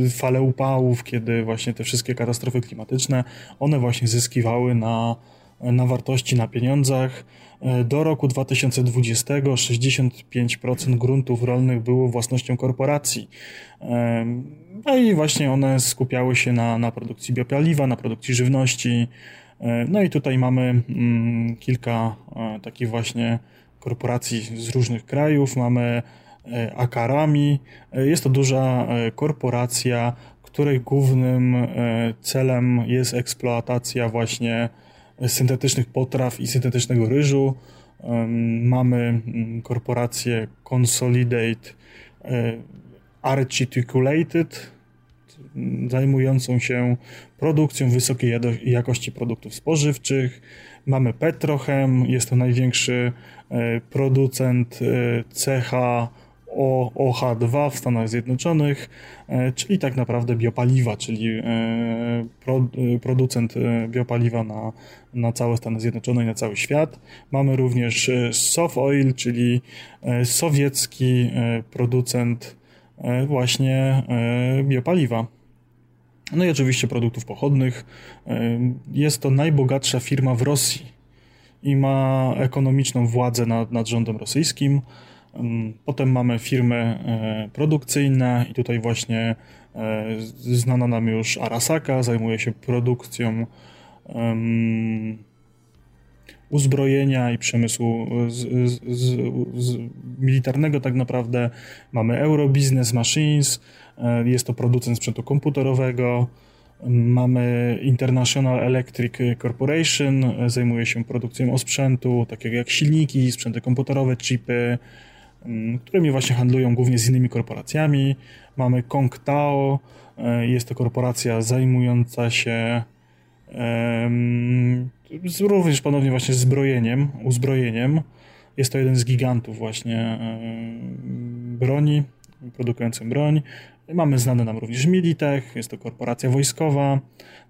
fale upałów, kiedy właśnie te wszystkie katastrofy klimatyczne, one właśnie zyskiwały na, na wartości, na pieniądzach. Do roku 2020 65% gruntów rolnych było własnością korporacji. No i właśnie one skupiały się na, na produkcji biopaliwa, na produkcji żywności. No i tutaj mamy mm, kilka takich właśnie korporacji z różnych krajów, mamy e, Akarami. E, jest to duża e, korporacja, której głównym celem jest eksploatacja właśnie syntetycznych potraw i syntetycznego ryżu. Mamy mm, korporację Consolidate Articulated, zajmującą się produkcją wysokiej jakości produktów spożywczych. Mamy Petrochem, jest to największy producent e, cecha OH2 w Stanach Zjednoczonych, e, czyli tak naprawdę biopaliwa, czyli producent biopaliwa na, na całe Stany Zjednoczone i na cały świat. Mamy również Sofoil, czyli sowiecki producent właśnie biopaliwa. No i oczywiście produktów pochodnych. Jest to najbogatsza firma w Rosji i ma ekonomiczną władzę nad, nad rządem rosyjskim. Potem mamy firmy e, produkcyjne i tutaj właśnie e, znana nam już Arasaka zajmuje się produkcją uzbrojenia i przemysłu z, z, z, militarnego tak naprawdę. Mamy Eurobusiness Machines, jest to producent sprzętu komputerowego, Mamy International Electric Corporation, zajmuje się produkcją osprzętu, takiego jak silniki, sprzęty komputerowe, chipy, mm, którymi właśnie handlują głównie z innymi korporacjami. Mamy Kong Tao, e, jest to korporacja zajmująca się również ponownie właśnie zbrojeniem, uzbrojeniem. Jest to jeden z gigantów właśnie broni, produkującym broń. Mamy znane nam również Militech, jest to korporacja wojskowa,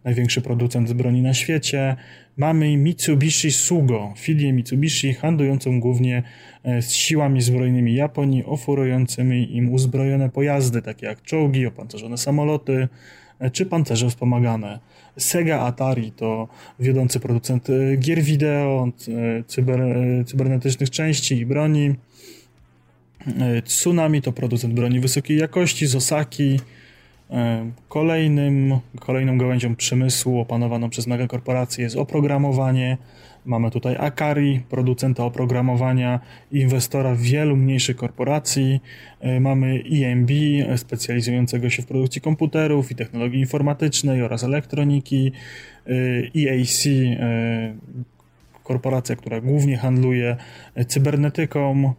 największy producent broni na świecie. Mamy Mitsubishi Sugo, filię Mitsubishi handlującą głównie e, z siłami zbrojnymi Japonii, oferującymi im uzbrojone pojazdy, takie jak czołgi, opancerzone samoloty e, czy pancerze wspomagane. Sega Atari to wiodący producent e, gier wideo, cyber, cybernetycznych części i broni. E, Tsunami to producent broni wysokiej jakości z Osaki. E, kolejnym, kolejną gałęzią przemysłu opanowaną przez megakorporacje jest oprogramowanie. Mamy tutaj Akari, producenta oprogramowania, inwestora wielu mniejszych korporacji. E, mamy EMB, specjalizującego się w produkcji komputerów i technologii informatycznej oraz elektroniki. EAC, korporacja, która głównie handluje cybernetyką,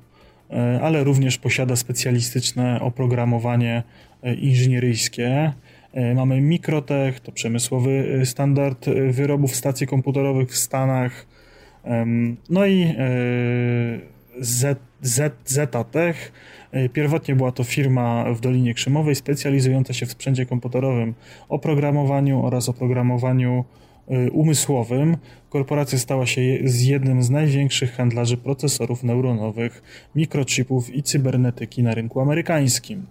ale również posiada specjalistyczne oprogramowanie e, inżynieryjskie. E, mamy Mikrotech, to przemysłowy standard wyrobów stacji komputerowych w Stanach. No i Z, Z, Zetatech. Pierwotnie była to firma w Dolinie Krzemowej specjalizująca się w sprzęcie komputerowym, oprogramowaniu oraz oprogramowaniu umysłowym korporacja stała się z jednym z największych handlarzy procesorów neuronowych, mikrochipów i cybernetyki na rynku amerykańskim.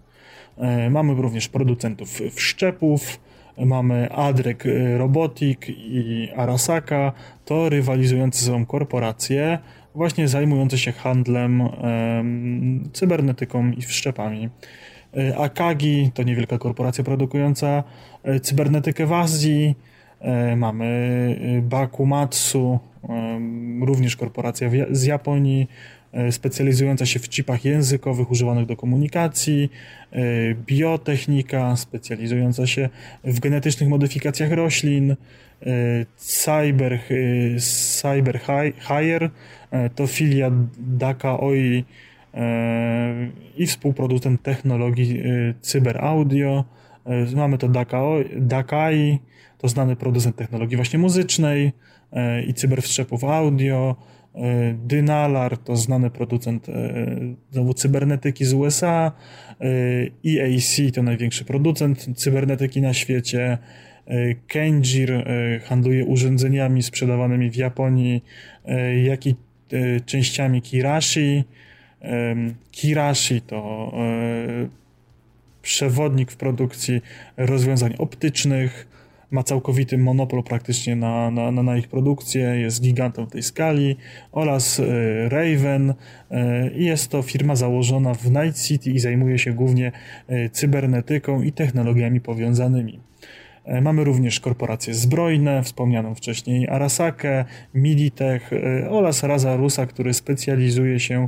Y, mamy również producentów wszczepów, mamy Adrek Robotic i Arasaka, to rywalizujące ze sobą korporacje, właśnie zajmujące się handlem cybernetyką i wszczepami. Y, Akagi to niewielka korporacja produkująca cybernetykę w Azji, mamy e, Bakumatsu, e, również korporacja z Japonii, specjalizująca się w chipach językowych używanych do komunikacji, biotechnika, specjalizująca się w genetycznych modyfikacjach roślin, Cyber, Cyber Hire to filia Daka Oi i współproducent technologii Cyber Audio. Mamy to Dakai, to znany producent technologii właśnie muzycznej e, i cyberwstrzepów audio. E, Dynalar to znany producent e, znowu cybernetyki z USA. EAC to największy producent cybernetyki na świecie. Kenjir handluje urządzeniami sprzedawanymi w Japonii, jak i częściami Kirashi. Kirashi to przewodnik w produkcji rozwiązań optycznych ma całkowity monopol praktycznie na, na, na, ich produkcję, jest gigantem w tej skali oraz e, Raven e, jest to firma założona w Night City i zajmuje się głównie e, cybernetyką i technologiami powiązanymi. Mamy również korporacje zbrojne, wspomnianą wcześniej Arasakę, Militech oraz Raza Rusa, który specjalizuje się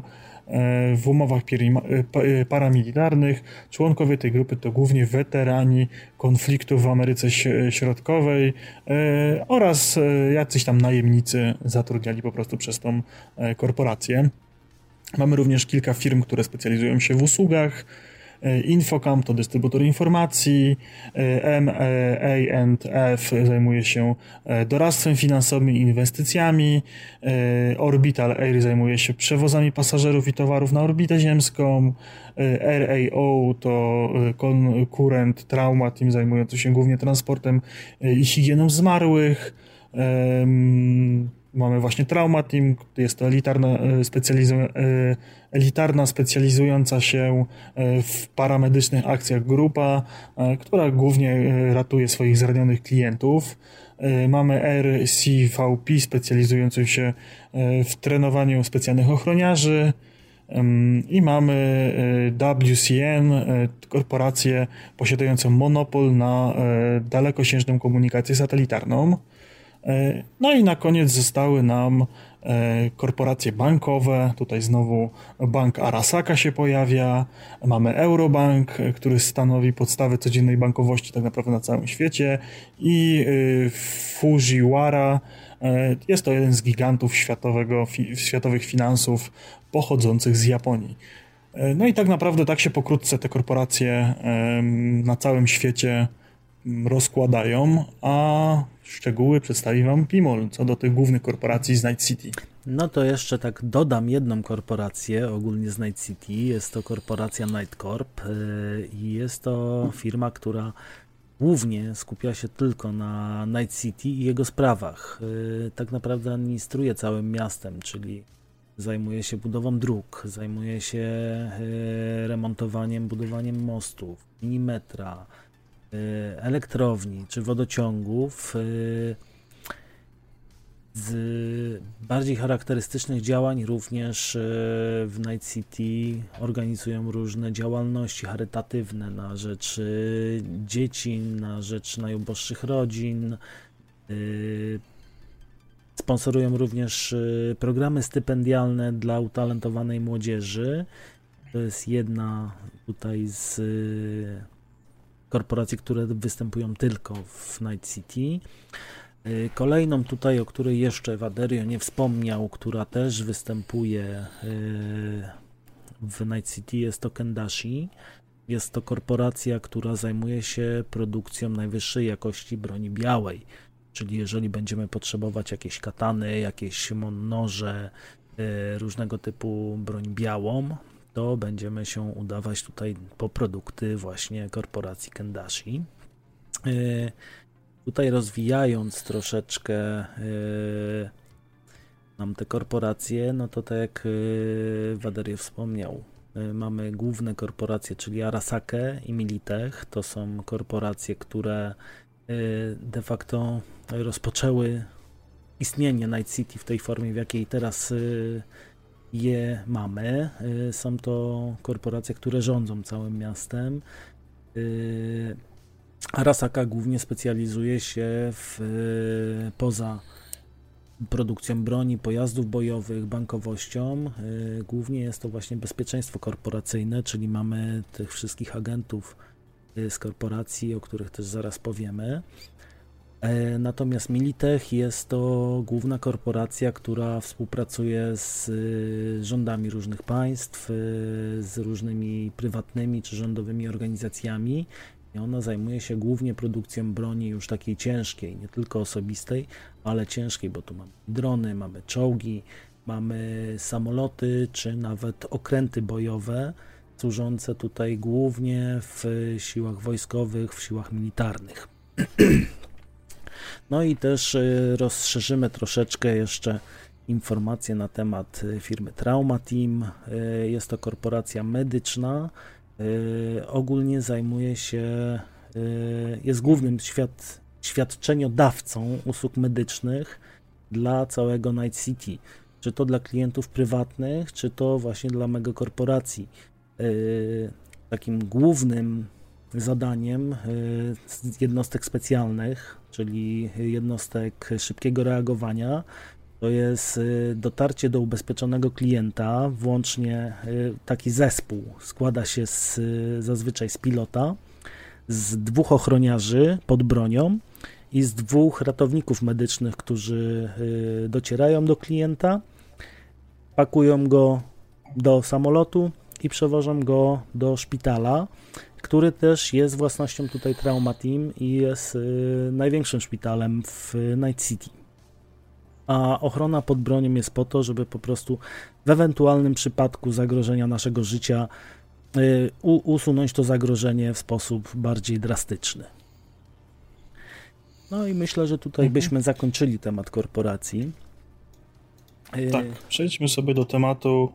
umowach e, paramilitarnych. Członkowie tej grupy to głównie weterani konfliktów w Ameryce Środkowej e, oraz e, jacyś tam najemnicy zatrudniali po prostu przez tą korporację. Mamy również kilka firm, które specjalizują się w usługach, E, Infocam to dystrybutor informacji, e, MA&F zajmuje się e, doradztwem finansowym i inwestycjami, Orbital Air zajmuje się przewozami pasażerów i towarów na orbitę ziemską, RAO to konkurent Trauma Team zajmujący się głównie transportem i higieną zmarłych, Mamy właśnie Trauma Team, jest to elitarna, e, e, elitarna specjalizująca się e, w paramedycznych akcjach grupa, która głównie ratuje swoich zranionych klientów. Mamy RCVP specjalizującą się w trenowaniu specjalnych ochroniarzy. I mamy WCN, korporację posiadającą monopol na dalekosiężną komunikację satelitarną. E, no i na koniec zostały nam e, korporacje bankowe, tutaj znowu bank Arasaka się pojawia, mamy Eurobank, który stanowi podstawę codziennej bankowości tak naprawdę na całym świecie. I Fujiwara, jest to jeden z gigantów światowego, światowych finansów pochodzących z Japonii. No i tak naprawdę tak się pokrótce te korporacje na całym świecie rozkładają, a szczegóły przedstawi Wam Pimol co do tych głównych korporacji z Night City. No to jeszcze tak dodam jedną korporację ogólnie z Night City. Jest to korporacja Night Corp y, i jest to firma, która głównie skupia się tylko na Night City i jego sprawach. Y, tak naprawdę administruje całym miastem, czyli zajmuje się budową dróg, zajmuje się y, remontowaniem, budowaniem mostów, minimetra, Y, elektrowni czy wodociągów y, z bardziej charakterystycznych działań również y, w Night City organizują różne działalności charytatywne na rzecz dzieci, na rzecz najuboższych rodzin. Sponsorują również programy stypendialne dla utalentowanej młodzieży. To jest jedna tutaj z korporacji, które występują tylko w Night City. Y, kolejną tutaj, o której jeszcze Waderio nie wspomniał, która też występuje y, w Night City jest to Kendashi. Jest to korporacja, która zajmuje się produkcją najwyższej jakości broni białej. Czyli jeżeli będziemy potrzebować jakieś katany, jakieś noże, y, różnego typu broń białą, to będziemy się udawać tutaj po produkty właśnie korporacji Kendashi. E, tutaj rozwijając troszeczkę e, nam te korporacje, no to tak jak e, Waderie wspomniał, mamy główne korporacje, czyli Arasake i Militech. To są korporacje, które de facto rozpoczęły istnienie Night City w tej formie, w jakiej teraz je mamy. Y, są to korporacje, które rządzą całym miastem. Y, Arasaka głównie specjalizuje się w, y, poza produkcją broni, pojazdów bojowych, bankowością. Głównie jest to właśnie bezpieczeństwo korporacyjne, czyli mamy tych wszystkich agentów z korporacji, o których też zaraz powiemy. E, natomiast Militech jest to główna korporacja, która współpracuje z y, rządami różnych państw, y, z różnymi prywatnymi czy rządowymi organizacjami. I ona zajmuje się głównie produkcją broni już takiej ciężkiej, nie tylko osobistej, ale ciężkiej, bo tu mamy drony, mamy czołgi, mamy samoloty, czy nawet okręty bojowe, służące tutaj głównie w siłach wojskowych, w siłach militarnych. No i też y, rozszerzymy troszeczkę jeszcze informacje na temat y, firmy Trauma Team. Y, jest to korporacja medyczna. Ogólnie zajmuje się, jest głównym świad, świadczeniodawcą usług medycznych dla całego Night City. Czy to dla klientów prywatnych, czy to właśnie dla megakorporacji. Takim głównym zadaniem jednostek specjalnych czyli jednostek szybkiego reagowania. To jest y, dotarcie do ubezpieczonego klienta, włącznie y, taki zespół składa się z, zazwyczaj z pilota, z dwóch ochroniarzy pod bronią i z dwóch ratowników medycznych, którzy docierają do klienta, pakują go do samolotu i przewożą go do szpitala który też jest własnością tutaj Trauma Team i jest y, największym szpitalem w Night City. A ochrona pod bronią jest po to, żeby po prostu w ewentualnym przypadku zagrożenia naszego życia y, usunąć to zagrożenie w sposób bardziej drastyczny. No i myślę, że tutaj mhm. byśmy zakończyli temat korporacji. Y, tak, przejdźmy sobie do tematu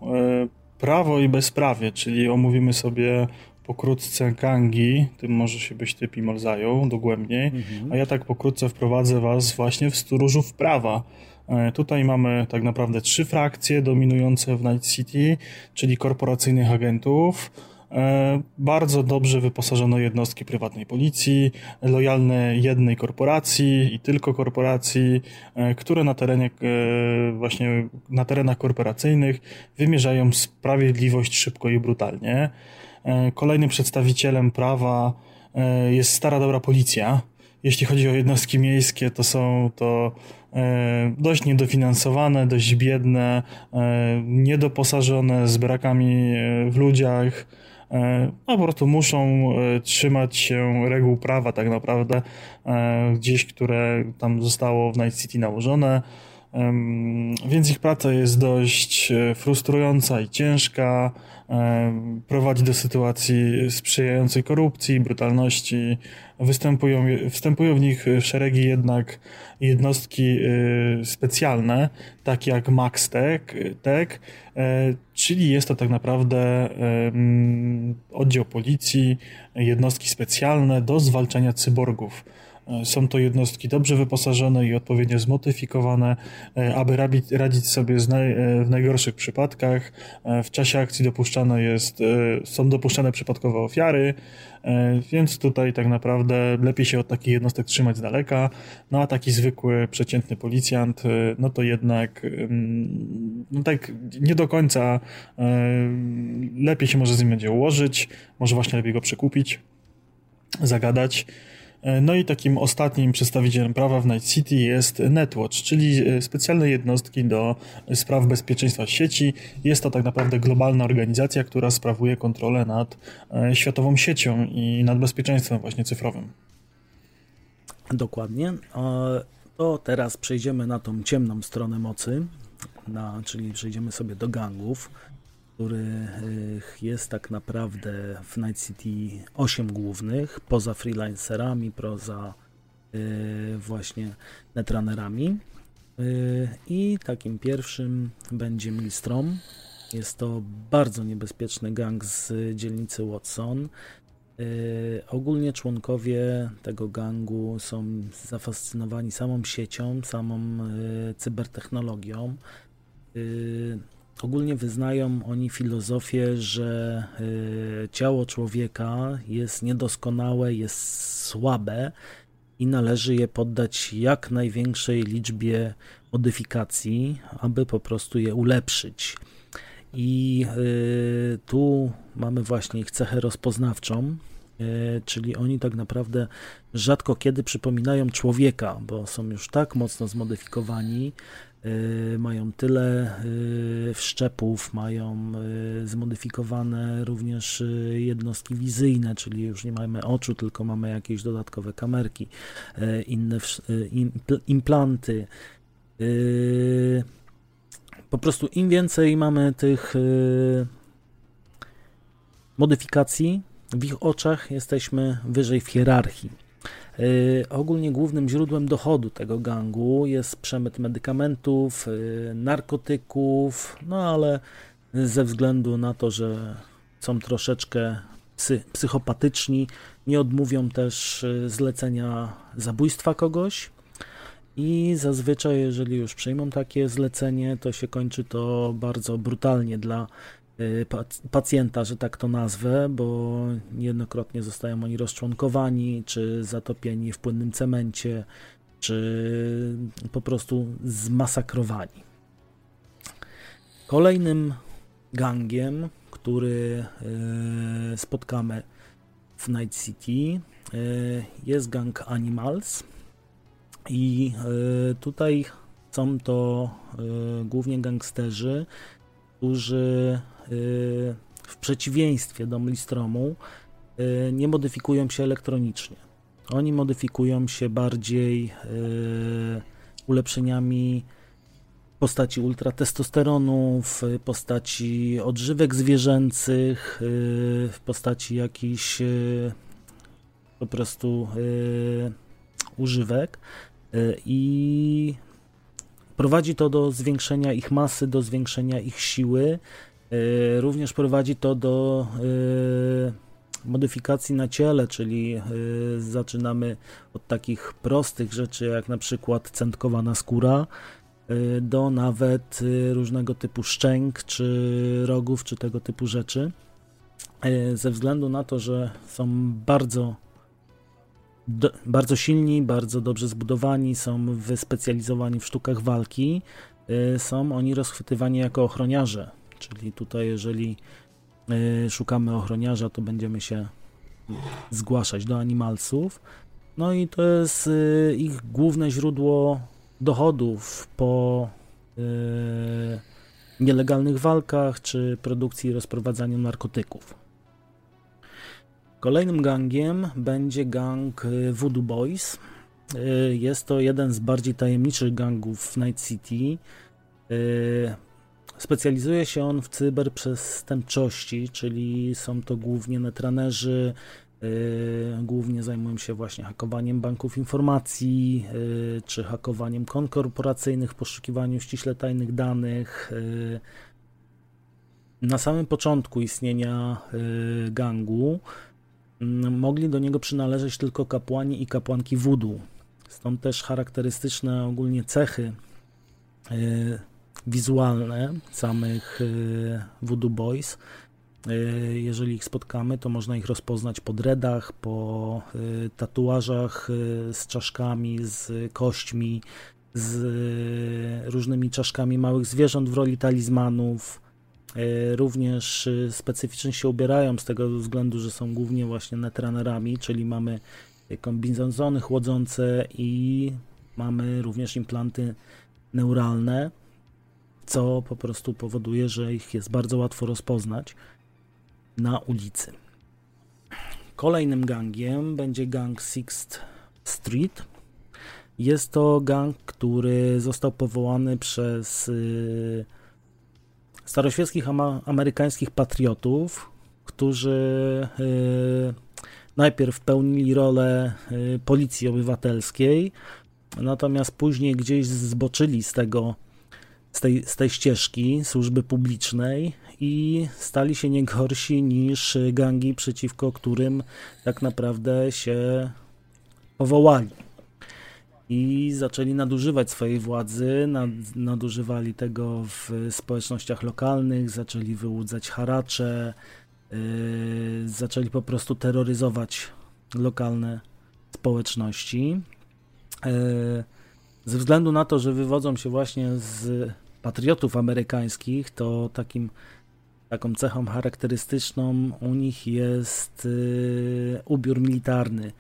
prawo i bezprawie, czyli omówimy sobie pokrótce gangi, tym może się byś ty Pimol zajął dogłębniej, mhm. a ja tak pokrótce wprowadzę was właśnie w stróżów prawa. E, tutaj mamy tak naprawdę trzy frakcje dominujące w Night City, czyli korporacyjnych agentów, E, bardzo dobrze wyposażone jednostki prywatnej policji, lojalne jednej korporacji i tylko korporacji, e, które na terenie właśnie na terenach korporacyjnych wymierzają sprawiedliwość szybko i brutalnie. Kolejnym przedstawicielem prawa jest stara dobra policja. Jeśli chodzi o jednostki miejskie, to są to dość niedofinansowane, dość biedne, niedoposażone, z brakami w ludziach E, no po prostu muszą e, trzymać się reguł prawa tak naprawdę, e, gdzieś, które tam zostało w Night City nałożone. Więc ich praca jest dość frustrująca i ciężka, prowadzi do sytuacji sprzyjającej korupcji, brutalności. Występują, w nich szeregi jednak jednostki specjalne, takie jak Max Tech, Tech czyli jest to tak naprawdę oddział policji, jednostki specjalne do zwalczania cyborgów. E, są to jednostki dobrze wyposażone i odpowiednio zmodyfikowane, e, aby radzić sobie e, w najgorszych przypadkach. W czasie akcji dopuszczane jest, są dopuszczane przypadkowe ofiary, więc tutaj tak naprawdę lepiej się od takich jednostek trzymać z daleka. No a taki zwykły, przeciętny policjant, no to jednak no tak nie do końca lepiej się może z nim będzie ułożyć, może właśnie lepiej go przekupić, zagadać. E, no i takim ostatnim przedstawicielem prawa w Night City jest Netwatch, czyli e, specjalne jednostki do spraw bezpieczeństwa sieci. Jest to tak naprawdę globalna organizacja, która sprawuje kontrolę nad e, światową siecią i nad bezpieczeństwem właśnie cyfrowym. Dokładnie. To teraz przejdziemy na tą ciemną stronę mocy, na, czyli przejdziemy sobie do gangów których jest tak naprawdę w Night City 8 głównych, poza freelancerami, poza y, właśnie netrunnerami. Y, I takim pierwszym będzie Milstrom. Jest to bardzo niebezpieczny gang z dzielnicy Watson. Y, ogólnie członkowie tego gangu są zafascynowani samą siecią, samą cybertechnologią Ogólnie wyznają oni filozofię, że y, ciało człowieka jest niedoskonałe, jest słabe i należy je poddać jak największej liczbie modyfikacji, aby po prostu je ulepszyć. I y, tu mamy właśnie ich cechę rozpoznawczą, y, czyli oni tak naprawdę rzadko kiedy przypominają człowieka, bo są już tak mocno zmodyfikowani, mają tyle y, wszczepów, mają y, zmodyfikowane również jednostki wizyjne, czyli już nie mamy oczu, tylko mamy jakieś dodatkowe kamerki, inne implanty. Po prostu im więcej mamy tych modyfikacji, w ich oczach jesteśmy wyżej w hierarchii. Y, ogólnie głównym źródłem dochodu tego gangu jest przemyt medykamentów, y, narkotyków, no ale ze względu na to, że są troszeczkę psy, psychopatyczni, nie odmówią też y, zlecenia zabójstwa kogoś. I zazwyczaj, jeżeli już przyjmą takie zlecenie, to się kończy to bardzo brutalnie dla pacjenta, że tak to nazwę, bo niejednokrotnie zostają oni rozczłonkowani, czy zatopieni w płynnym cemencie, czy po prostu zmasakrowani. Kolejnym gangiem, który y, spotkamy w Night City, y, jest gang Animals. I tutaj są to głównie gangsterzy, którzy Y, w przeciwieństwie do Mlistromu y, nie modyfikują się elektronicznie. Oni modyfikują się bardziej y, ulepszeniami w postaci ultratestosteronu, w postaci odżywek zwierzęcych, w postaci jakichś po prostu używek i prowadzi to do zwiększenia ich masy, do zwiększenia ich siły, również prowadzi to do e, modyfikacji na ciele, czyli e, zaczynamy od takich prostych rzeczy, jak na przykład centkowana skóra, do nawet różnego typu szczęk, czy rogów, czy tego typu rzeczy. ze względu na to, że są bardzo bardzo silni, bardzo dobrze zbudowani, są wyspecjalizowani w sztukach walki, są oni rozchwytywani jako ochroniarze. Czyli tutaj, jeżeli szukamy ochroniarza, to będziemy się zgłaszać do animalsów. No i to jest ich główne źródło dochodów po nielegalnych walkach czy produkcji i rozprowadzaniu narkotyków. Kolejnym gangiem będzie gang y, Voodoo Boys. Y, jest to jeden z bardziej tajemniczych gangów w Night City. Y, specjalizuje się on w cyberprzestępczości, czyli są to głównie netranerzy, głównie zajmują się właśnie hakowaniem banków informacji, czy hakowaniem kon korporacyjnych, poszukiwaniu ściśle tajnych danych. Na samym początku istnienia gangu Mm, mogli do niego przynależeć tylko kapłani i kapłanki wudu. Stąd też charakterystyczne ogólnie cechy wizualne samych e, Voodoo Boys. E, jeżeli ich spotkamy, to można ich rozpoznać po dredach, po tatuażach z czaszkami, z kośćmi, z różnymi czaszkami małych zwierząt w roli talizmanów, również specyficznie się ubierają z tego względu, że są głównie właśnie netranerami, czyli mamy kombinezony chłodzące i mamy również implanty neuralne, co po prostu powoduje, że ich jest bardzo łatwo rozpoznać na ulicy. Kolejnym gangiem będzie gang Sixth Street. Jest to gang, który został powołany przez yy, staroświeckich amerykańskich patriotów, którzy y, najpierw pełnili rolę y, policji obywatelskiej, natomiast później gdzieś zboczyli z tego, z tej, z tej ścieżki służby publicznej i stali się nie gorsi niż gangi, przeciwko którym tak naprawdę się powołali i zaczęli nadużywać swojej władzy, nad, nadużywali tego w społecznościach lokalnych, zaczęli wyłudzać haracze, yy, zaczęli po prostu terroryzować lokalne społeczności. Yy, ze względu na to, że wywodzą się właśnie z patriotów amerykańskich, to takim, taką cechą charakterystyczną u nich jest yy, ubiór militarny.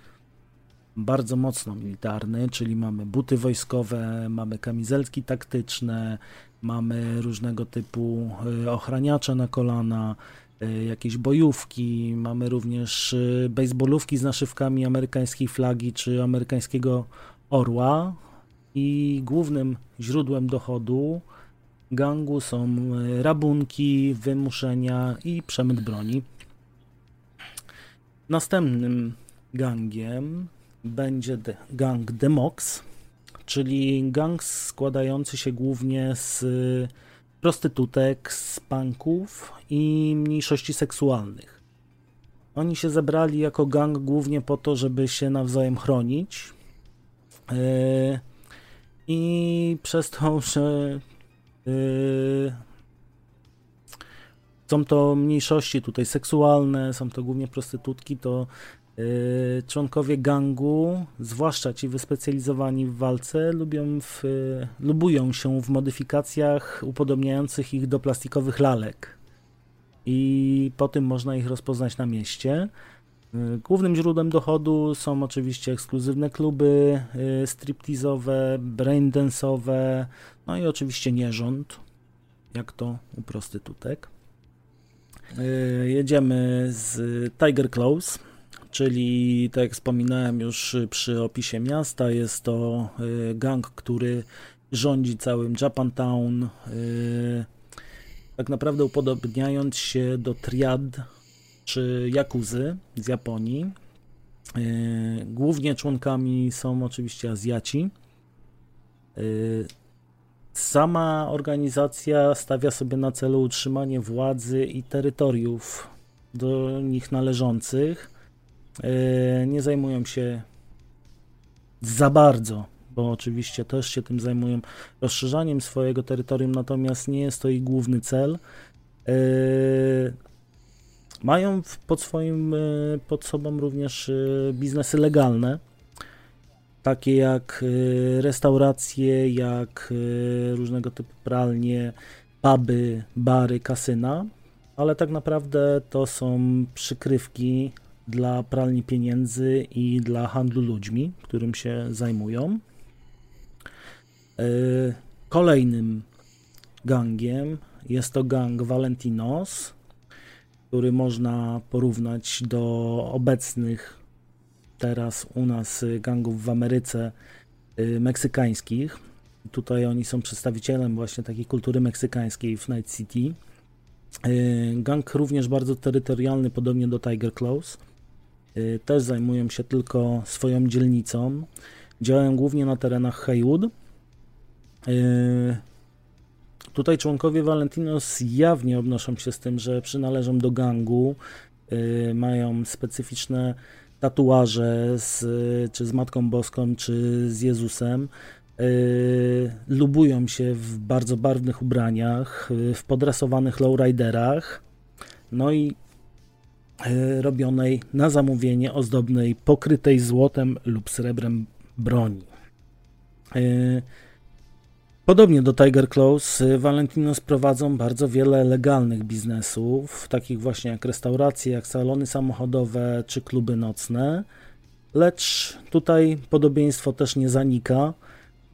Bardzo mocno militarny, czyli mamy buty wojskowe, mamy kamizelki taktyczne, mamy różnego typu e, ochraniacze na kolana, e, jakieś bojówki, mamy również e, baseballówki z naszywkami amerykańskiej flagi czy amerykańskiego orła. I głównym źródłem dochodu gangu są rabunki, wymuszenia i przemyt broni. Następnym gangiem będzie gang Demox, czyli gang składający się głównie z prostytutek, z punków i mniejszości seksualnych. Oni się zebrali jako gang głównie po to, żeby się nawzajem chronić. Yy, I przez to, że są to mniejszości tutaj seksualne, są to głównie prostytutki, to Y, członkowie gangu, zwłaszcza ci wyspecjalizowani w walce, lubią w, lubują się w modyfikacjach upodobniających ich do plastikowych lalek. I po tym można ich rozpoznać na mieście. Y, głównym źródłem dochodu są oczywiście ekskluzywne kluby y, striptizowe, braindance'owe, no i oczywiście nierząd, jak to u prostytutek. Jedziemy z Tiger Claws czyli tak jak wspominałem już przy opisie miasta, jest to y, gang, który rządzi całym Japantown, y, tak naprawdę upodobniając się do triad czy jakuzy z Japonii. Y, głównie członkami są oczywiście Azjaci. Sama organizacja stawia sobie na celu utrzymanie władzy i terytoriów do nich należących E, nie zajmują się za bardzo, bo oczywiście też się tym zajmują rozszerzaniem swojego terytorium, natomiast nie jest to ich główny cel. E, Mają pod swoim, pod sobą również biznesy legalne, takie jak restauracje, jak różnego typu pralnie, puby, bary, kasyna, ale tak naprawdę to są przykrywki dla pralni pieniędzy i dla handlu ludźmi, którym się zajmują. E, kolejnym gangiem jest to gang Valentinos, który można porównać do obecnych teraz u nas gangów w Ameryce e, meksykańskich. Tutaj oni są przedstawicielem właśnie takiej kultury meksykańskiej w Night City. E, gang również bardzo terytorialny, podobnie do Tiger Claws. Też zajmują się tylko swoją dzielnicą. Działają głównie na terenach Haywood tutaj członkowie Valentinos jawnie odnoszą się z tym, że przynależą do gangu, yy, mają specyficzne tatuaże z, czy z Matką Boską, czy z Jezusem. Yy, lubują się w bardzo barwnych ubraniach, w podresowanych lowriderach, no i robionej na zamówienie ozdobnej, pokrytej złotem lub srebrem broni. Podobnie do Tiger Claws, y, Valentinos prowadzą bardzo wiele legalnych biznesów, takich właśnie jak restauracje, jak salony samochodowe czy kluby nocne, lecz tutaj podobieństwo też nie zanika,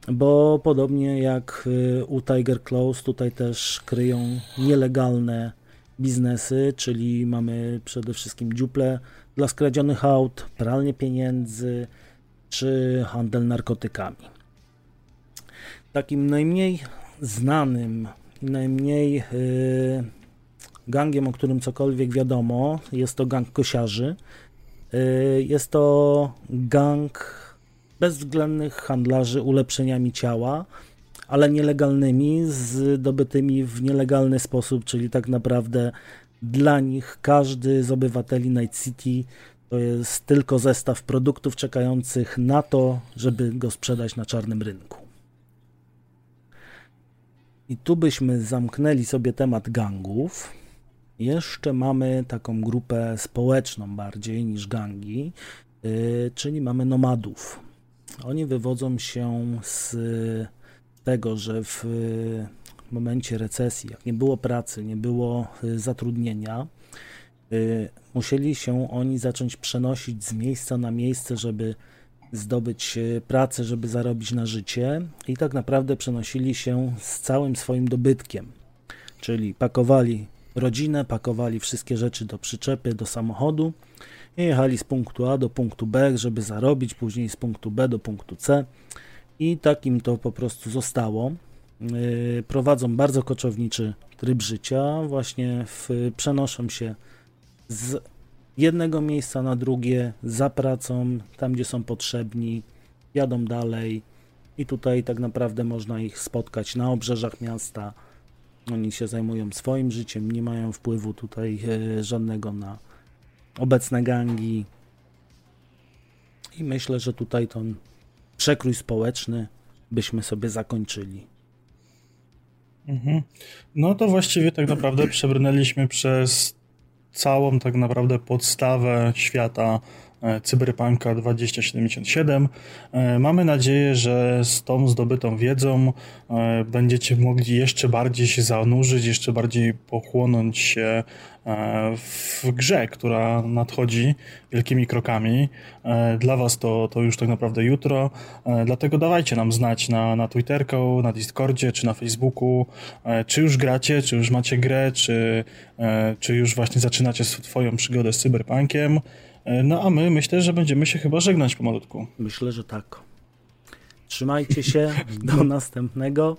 bo podobnie jak y, u Tiger Claws, tutaj też kryją nielegalne biznesy, czyli mamy przede wszystkim dziuple dla skradzionych aut, pralnie pieniędzy czy handel narkotykami. Takim najmniej znanym, najmniej yy, gangiem, o którym cokolwiek wiadomo, jest to gang kosiarzy. Yy, jest to gang bezwzględnych handlarzy ulepszeniami ciała, ale nielegalnymi, zdobytymi w nielegalny sposób, czyli tak naprawdę dla nich każdy z obywateli Night City to jest tylko zestaw produktów czekających na to, żeby go sprzedać na czarnym rynku. I tu byśmy zamknęli sobie temat gangów. Jeszcze mamy taką grupę społeczną bardziej niż gangi, yy, czyli mamy nomadów. Oni wywodzą się z tego, że w momencie recesji, jak nie było pracy, nie było y, zatrudnienia, musieli się oni zacząć przenosić z miejsca na miejsce, żeby zdobyć e, pracę, żeby zarobić na życie i tak naprawdę przenosili się z całym swoim dobytkiem, czyli pakowali rodzinę, pakowali wszystkie rzeczy do przyczepy, do samochodu i jechali z punktu A do punktu B, żeby zarobić, później z punktu B do punktu C. I takim to po prostu zostało. E, prowadzą bardzo koczowniczy tryb życia, właśnie w, przenoszą się z jednego miejsca na drugie, za pracą, tam gdzie są potrzebni, jadą dalej i tutaj tak naprawdę można ich spotkać na obrzeżach miasta. Oni się zajmują swoim życiem, nie mają wpływu tutaj e, żadnego na obecne gangi. I myślę, że tutaj ten przekrój społeczny byśmy sobie zakończyli. Mhm. No to właściwie tak naprawdę przebrnęliśmy przez całą tak naprawdę podstawę świata Cyberpunka 2077. E, mamy nadzieję, że z tą zdobytą wiedzą e, będziecie mogli jeszcze bardziej się zanurzyć, jeszcze bardziej pochłonąć się w grze, która nadchodzi wielkimi krokami. Dla Was to, to już tak naprawdę jutro, dlatego dawajcie nam znać na, na Twitterku, na Discordzie czy na Facebooku, czy już gracie, czy już macie grę, czy, czy już właśnie zaczynacie swoją przygodę z cyberpunkiem. No a my myślę, że będziemy się chyba żegnać pomalutku. Myślę, że tak. Trzymajcie się, do następnego.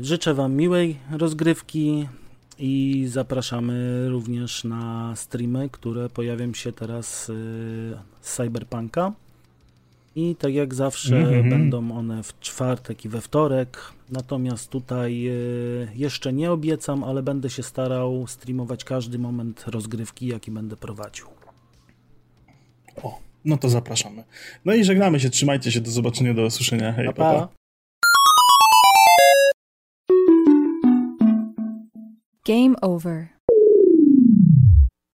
Życzę Wam miłej rozgrywki, i zapraszamy również na streamy, które pojawią się teraz y, z Cyberpunka. I tak jak zawsze mm -hmm. będą one w czwartek i we wtorek. Natomiast tutaj jeszcze nie obiecam, ale będę się starał streamować każdy moment rozgrywki, jaki będę prowadził. No to zapraszamy. No i żegnamy się, trzymajcie się, do zobaczenia, do usłyszenia. Hej, pa. pa. pa. Game over.